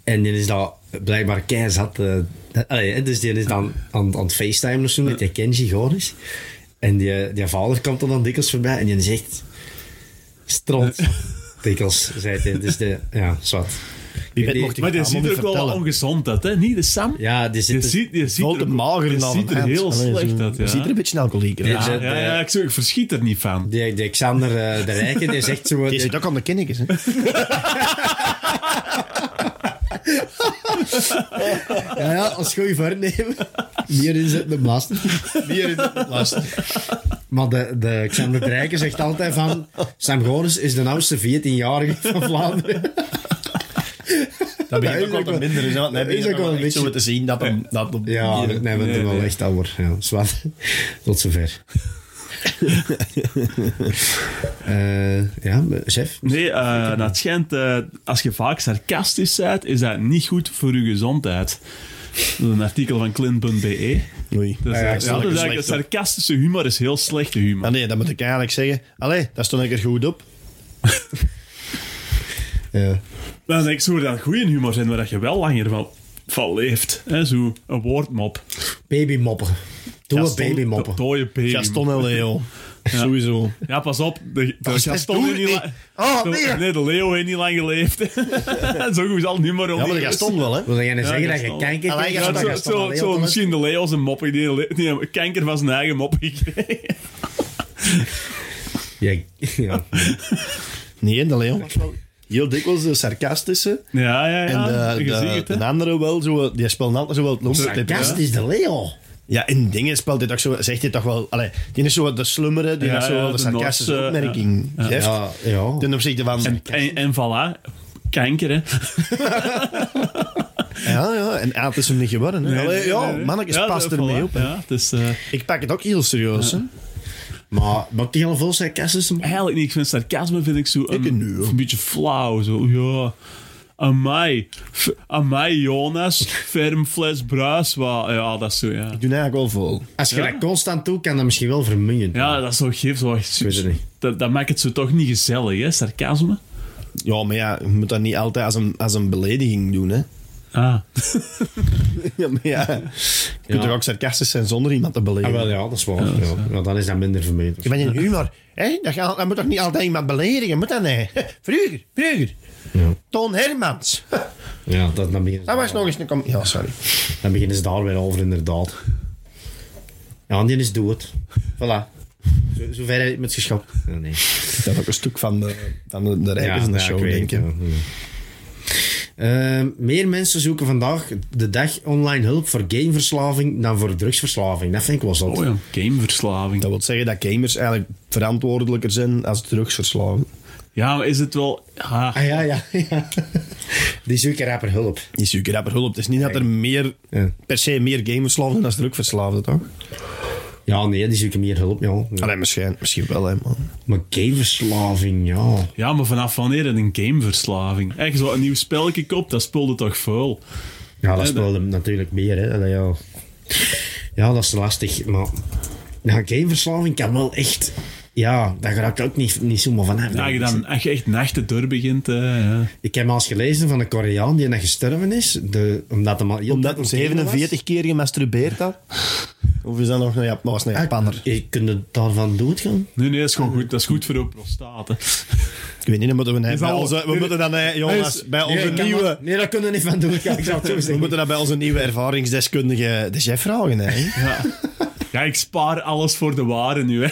En die is dat blijkbaar kei zat. eh, dat- allee, hè, dus die is dan aan, aan het facetimen of zo met die Kenji Goris. En die, die vader komt er dan dikwijls voorbij en die zegt... Stront. Dikwijls, zei hij. Dus de, ja, zwart. die- Maar die ziet er ook wel ongezond uit, hè? Niet de Sam? Ja, die ziet, je ziet er, de mager naar ziet er heel slecht uit, Je ja. ziet er een beetje alcoholiek uit. Ja, Ja, ja, de- ja, ik, ik verschiet er niet van. Die, die Xander eh, de Rijke, die zegt zo... Die- zit ook aan de kinnikjes, hè? [LAUGHS] [LAUGHS] ja, ja, als goeie voornemen. Meer inzetten de belasting. Meer in de. Maar de, de Xander zegt altijd van... Sam Goris is de oudste 14-jarige van Vlaanderen. Dat begint is ook wel te minder. Is, dat dan is ook wel een echt zo beetje- te zien dat hem... Dat hem Ja, hier- nee, we nee, wel echt ouder. Ja, zwart. Tot zover. [LAUGHS] Eh ja, chef. Nee, eh dat schijnt, eh, als je vaak sarcastisch bent, is dat niet goed voor je gezondheid. Dat is een artikel van clint.be. Oei. Dus, Ja, dus slecht sarcastische humor is heel slechte humor. Ah, nee, dat moet ik eigenlijk zeggen. Allee, daar stond ik er goed op. [LAUGHS] Ja. Maar dan denk ik, zou er dan goede humor zijn waar dat je wel langer van, van leeft. Hè? Zo een woordmop. Babymoppen. Doe een Gaston- babymoppen. Dooie baby. Gaston en Leo. Sowieso. Ja, pas op. De, de Gaston heeft niet niet. lang... Oh, nee. Nee, de Leo heeft niet lang geleefd. [LAUGHS] Zo goed zal het humor Ja, maar de Gaston wel, hè? Wil jij nou Ja, zeggen dat je kanker krijgt? ja, zo, Gaston zo, zo al is? misschien de Leo zijn mop. Die, die een kanker van zijn eigen mop gekregen. [LAUGHS] Ja, ja. Nee, de Leo was wel heel dikwijls de sarcastische. Ja, ja, ja. En de, ziet de, het, hè. de andere wel, zo, die speelt altijd zo wel het loopstip. Sarcast is de Leo. Ja, in dingen speelt hij toch zo, zegt hij toch wel... Allee, die is zo de slummere, die Ja, heeft zo ja, wel de de sarcastische opmerking. geeft. Ja, ja. Ten opzichte van... En, en, en voilà. Kanker, hè. [LAUGHS] Ja, ja, en ja, het is hem niet geworden. Hè. Allee, ja, mannetjes, Ja, past voilà. ermee op. hè. Ja, het is... eh, Ik pak het ook heel serieus. Hè. Maar maakt hij al veel moppen? Eigenlijk niet. Ik vind sarcasme vind ik zo een, Ik nu, een beetje flauw. Zo, ja. Aan mij. F- mij, Jonas. Ferm fles bruis. Wat, ja, dat is zo, ja. Ik doe eigenlijk wel vol. Als je dat constant doet, kan dat misschien wel vermoeiend Ja, dat is zo geeft zo echt... weet het niet. Dat, dat maakt het zo toch niet gezellig, hè, sarcasme. Ja, maar ja, je moet dat niet altijd als een, als een belediging doen. Hè. Ah. [LAUGHS] Ja, maar ja, je kunt toch ook sarcastisch zijn zonder iemand te Ah, beledigen. wel, ja, dat is waar. Ja, ja, dan is dat minder vermoeiend. Je bent in humor. Hè? Dat, gaat, dat moet toch niet altijd iemand beledigen? Moet dat niet? [LAUGHS] Vroeger, vroeger. Ja, Toon Hermans. ja dat, dan, beginnen Dat ze, was nog eens een... Com ja, sorry. dan beginnen ze daar weer over, inderdaad. Ja, die is dood. Voilà. Zo, zover heb met geschapt. Ja, nee. Dat is ook een stuk van de, van de, de in de ja, show, ik denk ik. het, ja, ja. Ehm, meer mensen zoeken vandaag de dag online hulp voor gameverslaving dan voor drugsverslaving. Dat vind ik wel zot. Oh ja, gameverslaving. Dat wil zeggen dat gamers eigenlijk verantwoordelijker zijn als drugsverslaving. Ja, maar is het wel... Ah, Ah ja, ja, ja. Die zoeken rapper hulp. Die zoeken rapper hulp. Het is niet dat er meer, Ja. per se meer gameverslaafden dan drugverslaafden, toch? Ja, nee, die zoeken meer hulp, ja. ja. Allee, misschien, misschien wel, hè, man. Maar gameverslaving, ja. ja, maar vanaf wanneer een gameverslaving? Echt zo een nieuw spelletje koopt, dat speelde toch vuil? Ja, dat Ja, speelde natuurlijk meer, hè. Allee, ja. ja, dat is lastig, maar... Ja, gameverslaving kan wel echt ja, daar raak ik ook niet, niet zomaar van af. Ja, je dan, als je echt nachten door begint... eh, ja. Ik heb al eens gelezen van een Koreaan die net gestorven is. De, omdat hij al Omdat tijd hem aan het gamen was. 47 keer gemasturbeerd had. Of is dat nog een, Jap- dat was een Japaner? Je kunt het daarvan doodgaan. Nee, nee, dat is gewoon goed. Dat is goed voor de prostaat. hè. Ik weet niet, dan moeten we, Is bij al- onze, we nee, moeten dan, eh, jongens, is- bij onze nee, ik nieuwe... nee, dat kunnen we niet van doodgaan. Ik zou het zo We moeten dat bij onze nieuwe ervaringsdeskundige de chef vragen. Hè? Ja. Ja, ik spaar alles voor de waren nu. Hè.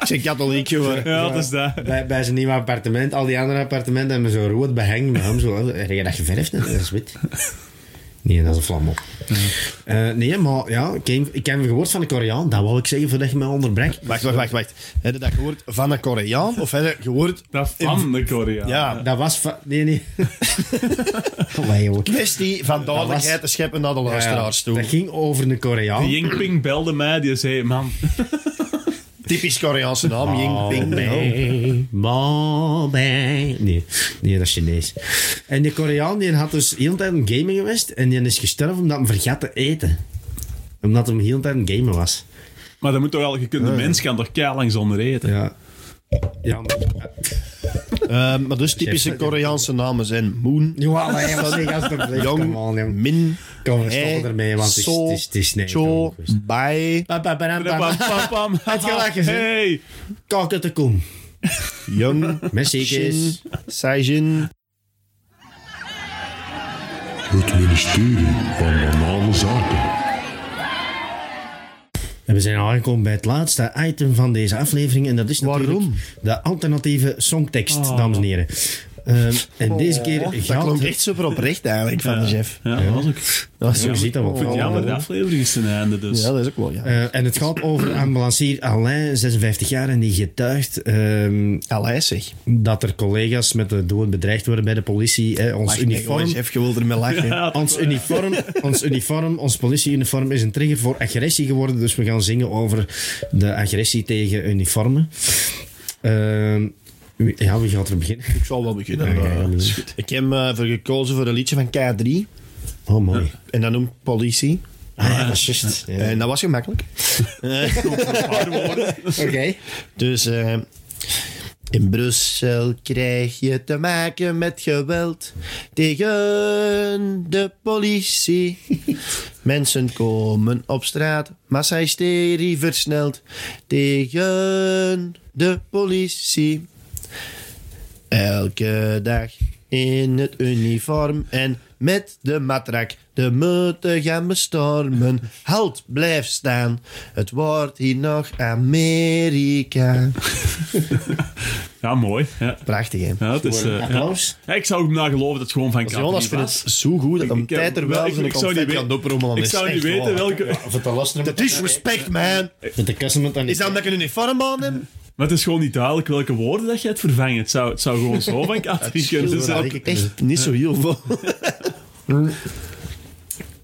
Ik zeg katholiek, jongen. Ja, dat is dat. Bij, bij zijn nieuwe appartement, al die andere appartementen hebben zo'n rood behang met hem. Zo, heb je dat geverfd? Dat is wit. Nee, dat is een vlam op. Eh, nee, maar ja, ik heb, ik heb gehoord van een Koreaan. Dat wou ik zeggen voordat je me onderbreekt. Wacht, wacht, wacht, wacht. Heb je dat gehoord van een Koreaan? Of heb je gehoord... Dat van de Korea. Ja, Dat was van... Nee, nee. Allee, joh. kwestie van duidelijkheid te scheppen naar de luisteraars toe. Dat ging over een Koreaan. Die Yingping belde mij, die zei, man, Typisch Koreaanse naam, Ying Ping. Bombay. Nee, nee, dat is Chinees. En die Koreaan die had dus heel de tijd een gamer geweest en die is gestorven omdat hij vergat te eten. Omdat hij heel de tijd een gamer was. maar dat moet toch wel, je kunt de mens kan toch keihard lang zonder eten. Ja. Ja, uh, maar dus typische Koreaanse namen zijn Moon, Jong, Min, ermee, want So, het is, het is, het Cho, Bai, het [LAUGHS] gelachen, hey, Kakketekoem, Jong, Messiekes, Seijin. Het ministerie van Banale Zaken. En we zijn aangekomen bij het laatste item van deze aflevering. En dat is natuurlijk Waarom? de alternatieve songtekst, dames en heren. Ehm, en deze keer Dat gaat klonk het- echt super oprecht eigenlijk van de chef. Ja, dat was ook. Dat is Zo ziet dat wel. Ik jammer, de aflevering is ten einde, dus. Ja, dat is ook wel, ja. Eh, en het gaat over ambulancier Alain, 56 jaar, en die getuigt ehm, Allee, zeg. dat er collega's met de dood bedreigd worden bij de politie. ons, Lach uniform, gewoon, chef, je ermee lachen. Ja, ons, uniform, ons uniform, ons politieuniform is een trigger voor agressie geworden. Dus we gaan zingen over de agressie tegen uniformen. Ehm, wie- ja, wie gaat er beginnen? Ik zal wel beginnen. Ja, ja, ja. Dat is goed. Ik heb eh, voor gekozen voor een liedje van K3. Oh, mooi. En dat noemt Politie. Ah, ja, dat is. En dat was gemakkelijk. [LAUGHS] Oké. Dus eh, in Brussel krijg je te maken met geweld tegen de politie. [LAUGHS] Mensen komen op straat, massahysterie versnelt tegen de politie. Elke dag in het uniform en met de matrak de meute gaan bestormen. Halt, blijf staan, het wordt hier nog Amerika. [LAUGHS] Ja, mooi. Ja, Prachtig, hè? ja het is... eh, ja. Applaus. Ja, ik zou hem nou geloven dat het gewoon van Jonas K3 vindt was. het zo goed dat hem tijd er wel, zijn ik zou niet confetti weten- aan doprommelen Ik is. zou niet Echt weten waar. welke... Dat is respect, man. Is dat omdat ik een uniform aan heb? Maar het is gewoon niet duidelijk welke woorden dat je het vervangen. Het zou, het zou gewoon zo van [LAUGHS] K3 kunnen Dat zijn. is echt [LAUGHS] niet zo heel veel.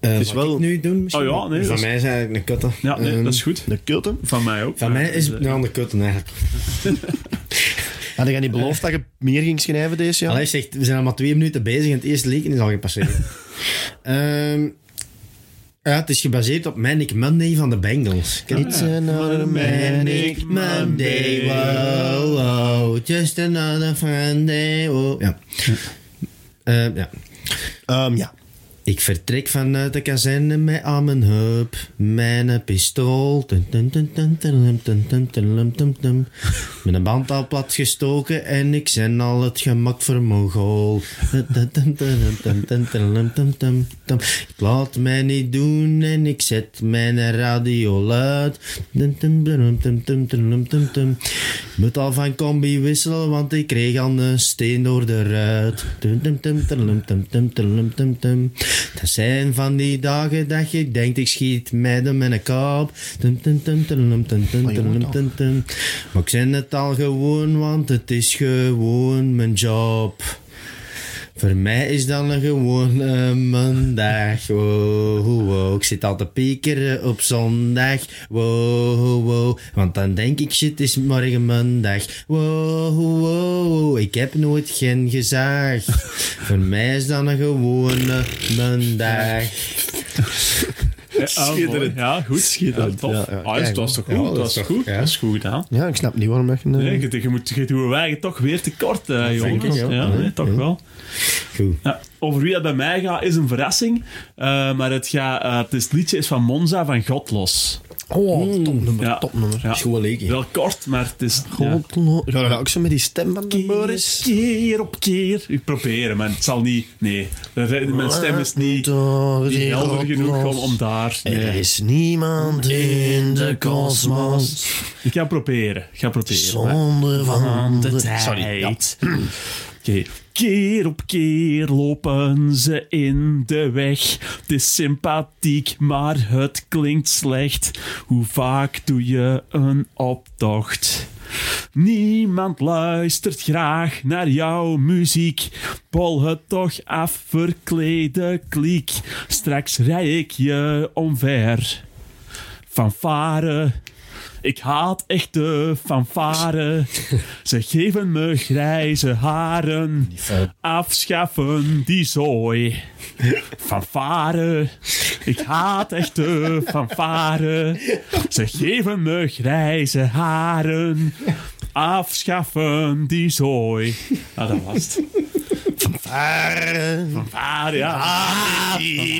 Uh, is wel- ik nu doen? misschien? Oh ja, nee, Van is- mij is eigenlijk een kutte. Ja, nee, Ehm, dat is goed. De kutte. Van mij ook. Van mij is Dus, het nou een kutte eigenlijk. [LAUGHS] Had je niet beloofd dat je meer ging schrijven deze jaar? Allee, zegt, we zijn al maar twee minuten bezig en het eerste leken is al gepasseerd. Ehm, het is gebaseerd op Manic Monday van de Bengals. It's another Manic Monday, wow, wow. Just another fun day, wow. Ja. Ja. Ja. Ik vertrek vanuit de kazerne met aan mijn heup, mijn pistool. Met een band al plat gestoken en ik zijn al het gemak vermogel. Ik laat mij niet doen en ik zet mijn radio luid. Moet al van combi wisselen, want ik kreeg al een steen door de ruit. Dat zijn van die dagen dat je denkt, ik schiet meiden met een kap. Maar ik ben het al gewoon, want het is gewoon mijn job. Voor mij is dat een gewone maandag. Wow, wow. Ik zit al te piekeren op zondag. Wow, wow. Want dan denk ik, shit, is morgen maandag. Wow, wow. Ik heb nooit geen gezag. Voor mij is dat een gewone maandag. Schitterend. Ja, goed. Schitterend, Ja, tof. ja, ja. Ah, dus het was toch goed? Ja, dat dat was is goed. Dat is goed gedaan. Ja, ik snap niet waarom dat je... eh, Nee, je, je, moet, je doet wij toch weer tekort, eh jongens. ja. Ja, nee, toch wel. Goed. Ja, over wie dat bij mij gaat, is een verrassing. Eh, maar het, gaat, eh, het, is, het liedje is van Monza van Godlos. Oh, topnummer, Ja. topnummer. Ja. Is goed wel kort, maar het is... Ja. Ga je dat ook zo met die stem van de Keer, Boris? keer op keer. Ik probeer, maar het zal niet... Nee, mijn stem is niet, niet helder genoeg om, om daar... Er Nee. is niemand in de kosmos Ik ga proberen. Ik ga proberen. zonder van de de tijd. Sorry, ja. Keer op keer lopen ze in de weg. Het is sympathiek, maar het klinkt slecht. Hoe vaak doe je een optocht? Niemand luistert graag naar jouw muziek. Bol het toch af, verklede kliek. Straks rij ik je omver. Fanfare. Ik haat echt de fanfare. Ze geven me grijze haren. Afschaffen die zooi. Fanfare. Ik haat echt de fanfare. Ze geven me grijze haren. Afschaffen die zooi. Ah, dat was het. Fanfare. Fanfare, ja.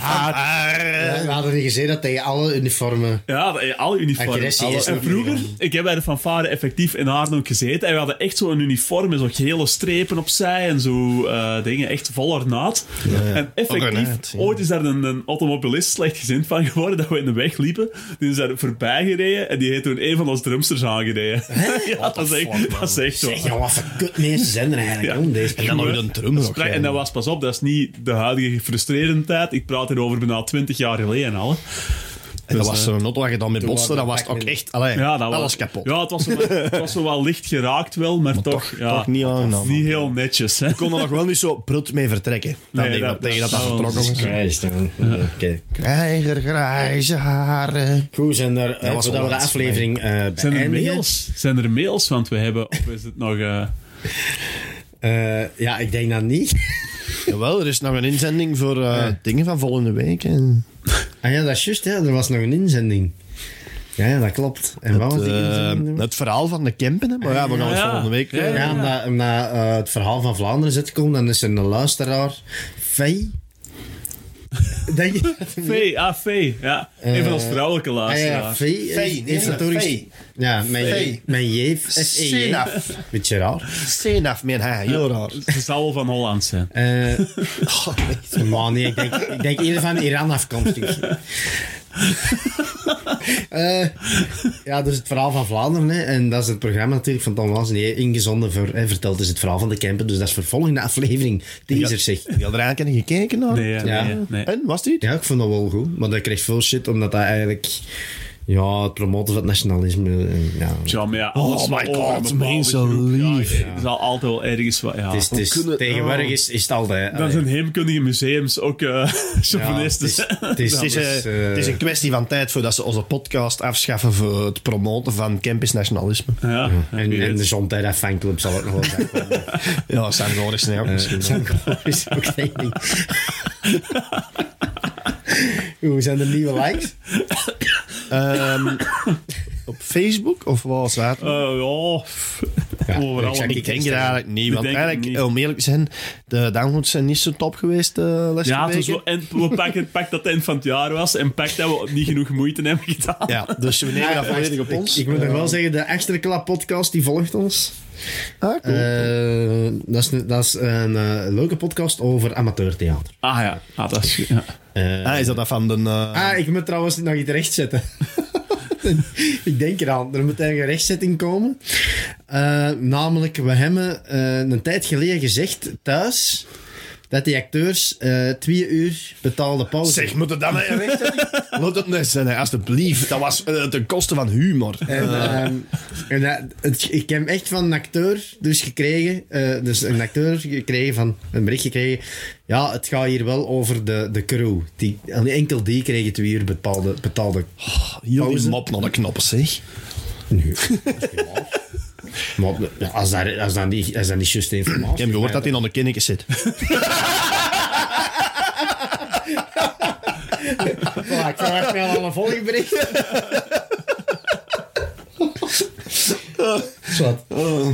Fanfare. We hadden niet gezien dat tegen alle uniformen... Ja, dat- alle uniformen. Agressie is en vroeger, ik heb bij de fanfare effectief in Aarden ook gezeten. En we hadden echt zo'n uniform met zo'n gele strepen opzij en zo eh, dingen. Echt vol ornaat. En effectief, Ornaat, ja. ooit is daar een, een automobilist slechtgezind van geworden dat we in de weg liepen. Die is daar voorbij gereden en die heeft toen een van ons drumsters aangereden. [LAUGHS] ja, dat is echt, dat is echt zo. Zeg, ja, wat voor kut mensen zijn er eigenlijk, Ja. deze En dan nog een drummer ook. En dat was, pas op, dat is niet de huidige frustrerende tijd. Ik praat hierover bijna 20 jaar geleden al. En dat Dus, was eh, zo'n auto waar je dan mee botste, dat dat was het ook echt... Allee, Ja, dat, was kapot. Ja, het was, zo, wel- het was zo wel licht geraakt wel, maar, toch, toch- ja, toch niet aangenaam. Niet heel netjes, hè. Ik kon er nog wel niet zo prut mee vertrekken. Dan Nee, dat- dat, tegen dat, dat dat vertrokken was. Man. Oké. Krijger grijze haren. Goed, zijn er, eh, was voordat we de aflevering eh Zijn er mails? Zijn er mails? Want we hebben... Of is het nog... eh, Eh, ja, ik denk dat niet. [LAUGHS] Jawel, er is nog een inzending voor eh, dingen van volgende week. En Ah ja, dat is juist, hè. Er was nog een inzending. Ja, ja dat klopt. En wat was die het, eh, inzending? het verhaal van de Kempen. hè. Maar ja, we gaan het Ja. volgende week... Ja, omdat, omdat eh, het verhaal van Vlaanderen zit komen, dan is er een luisteraar, Faye. Denk je dat? Vee, ah, Vee. Ja, een van ons vrouwelijke Ah ja, luisteraars. Faye. is- Faye, nee, Ja, mijn, mijn J, F-E-J. Senaf. Beetje raar. Senaf, mijn hij. Heel raar. Ze zal wel van Holland zijn. Eh [LAUGHS] maar nee, ik denk, ik denk eerder van Iran afkomstig. [LAUGHS] Eh, ja, dus het verhaal van Vlaanderen. Hè, en dat is het programma natuurlijk van Tom Waas. Nee, ingezonden voor, hè, verteld is het verhaal van de camper. Dus dat is voor volgende aflevering. Teaser zeg. Heb je al eraan kunnen gekeken naar? Nee, Ja. nee, nee. En, was iets? Ja, ik vond dat wel goed. Maar dat kreeg veel shit, omdat dat eigenlijk... Ja, het promoten van het nationalisme... en Ja, Ja, maar ja, alles Oh my God, een bepaalde mensen groep- lief. Ja, er zal altijd wel ergens wat... Ja. het is, het is, Hoe kunnen- tegenwoordig oh. is, is het altijd... Dan zijn heemkundige museums ook eh [LAUGHS] chauvinisten. het is, het is, [LAUGHS] Het is, het is, eh, eh, het is een kwestie van tijd voordat ze onze podcast afschaffen voor het promoten van campus nationalisme. ja, en, en de Zontijd fanclub zal ook nog wel zijn. [LAUGHS] Ja, Sam Goris nee, ook misschien. wel. Sam is ook. Hoe zijn er nieuwe likes? Ehm, op Facebook of wat was dat? Eh, ja, Ja, overal. ik zeg- ik denk het eigenlijk niet, want eigenlijk, niet. om eerlijk te zijn, de downloads zijn niet zo top geweest de laatste Ja, het wel, en we pakken, pak dat het eind van het jaar was en pak dat we niet genoeg moeite hebben gedaan. Ja, dus we nemen dat volledig op ons. Ik, ik moet nog wel zeggen, de Extra Klap podcast die volgt ons. Ah, cool. Eh, dat, is, een- dat is een eh, leuke podcast over amateurtheater. Ah ja, ah, dat is... Ja. Eh, ah, is dat dat van de... eh, ah, ik moet trouwens nog iets rechtzetten. [LAUGHS] ik denk eraan, er moet een rechtzetting komen. Eh, namelijk, we hebben een tijd geleden gezegd thuis dat die acteurs eh, twee uur betaalde pauze Zeg, moet het dan [LAUGHS] rechtzetting? Laat het net zijn, hè, alsjeblieft. Dat was eh, ten koste van humor. En, ehm, en dat- het, ik heb echt van een acteur dus gekregen, dus een acteur gekregen van een bericht gekregen. Ja, het gaat hier wel over de, de crew. Die, enkel die kregen twee uur betaalde, betaalde die pauze. mop naar de knoppen, zeg. Nee, Maar ja, als, dat, als, dat niet, als dat niet juiste informatie Ik heb gehoord dat hij aan de kinnetjes zit. Voilà, Ja, ik verwacht wel al een volgbericht. Zwat.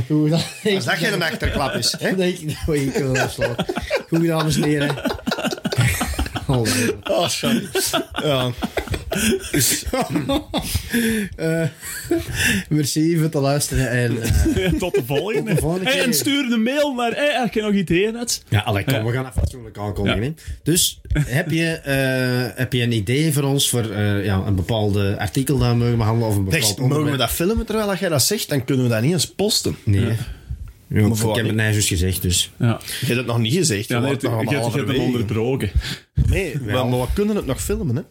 Goed, dan Als dat geen achterklap is. Hè? denk ik dat we kunnen afsluiten. Goed, dames en heren. Oh, nee. Oh, sorry. Ja. Eh, merci voor te luisteren en... eh, [LAUGHS] Tot de volgende. Tot de volgende Hey, keer. en stuur een mail naar hey, als je nog ideeën hebt. Ja, allee, kom, we gaan even fatsoenlijk aankondigen. Ja. hè. Dus heb je, eh, heb je een idee voor ons voor eh, ja, een bepaalde artikel dat we mogen behandelen of een bepaald mogen we onderwerp? dat filmen terwijl jij dat zegt? Dan kunnen we dat niet eens posten. Nee. Ja. Maar ik voor wat heb het niet? net juist gezegd, dus. Ja, Je hebt het nog niet gezegd. ja je nee, je nog hebt je hebt hem halverwege. onderbroken. Nee, maar, maar we kunnen het nog filmen, hè?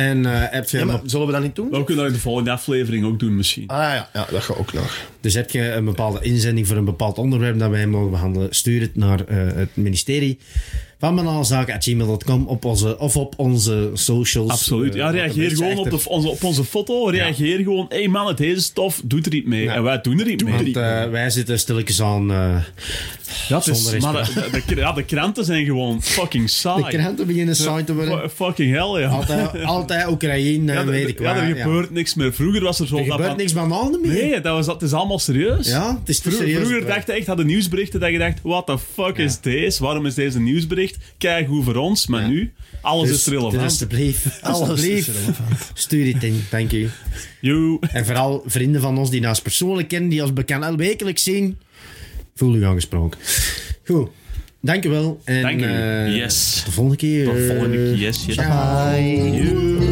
En eh, heb je Ja, een maar zullen we dat niet doen? We kunnen dat in de volgende aflevering ook doen misschien. Ah ja, ja, dat gaat ook nog. Dus heb je een bepaalde inzending voor een bepaald onderwerp dat wij mogen behandelen, stuur het naar eh, het ministerie van banaalzaken.gmail.com op onze, of op onze socials. Absoluut. eh, Ja, de reageer gewoon op, de, onze, op onze foto. Reageer gewoon. Hé hey man, het deze stof doet er niet mee. Ja. En wij doen er niet mee. Want eh, wij zitten stilletjes aan... eh, ja, het is, maar de, ja, de kranten zijn gewoon fucking [LAUGHS] saai. de kranten beginnen saai te worden. Fu- Fucking hell, ja. Altijd, altijd Oekraïne, [LAUGHS] ja, weet ik ja, waar. er ja. gebeurt niks meer. Vroeger was er zo... Er dat gebeurt van- niks bananen meer. Nee, dat, was, dat is allemaal serieus. Ja, het is Vroeger, serieus. vroeger dacht je echt, hadden nieuwsberichten dat je dacht, what the fuck is deze? Waarom is deze nieuwsbericht? Kijk hoe voor ons, maar Ja. nu, alles Dus- is relevant. Dus alsjeblieft, alsjeblieft, stuur het in. Dank u. Joe. En vooral vrienden van ons die ons persoonlijk kennen, die ons bekend al wekelijks zien, voel u aangesproken. Goed, dank u wel. En, Dank u. eh, Yes. Tot de volgende keer. Tot volgende keer. Yes, yes. Ciao. Joe.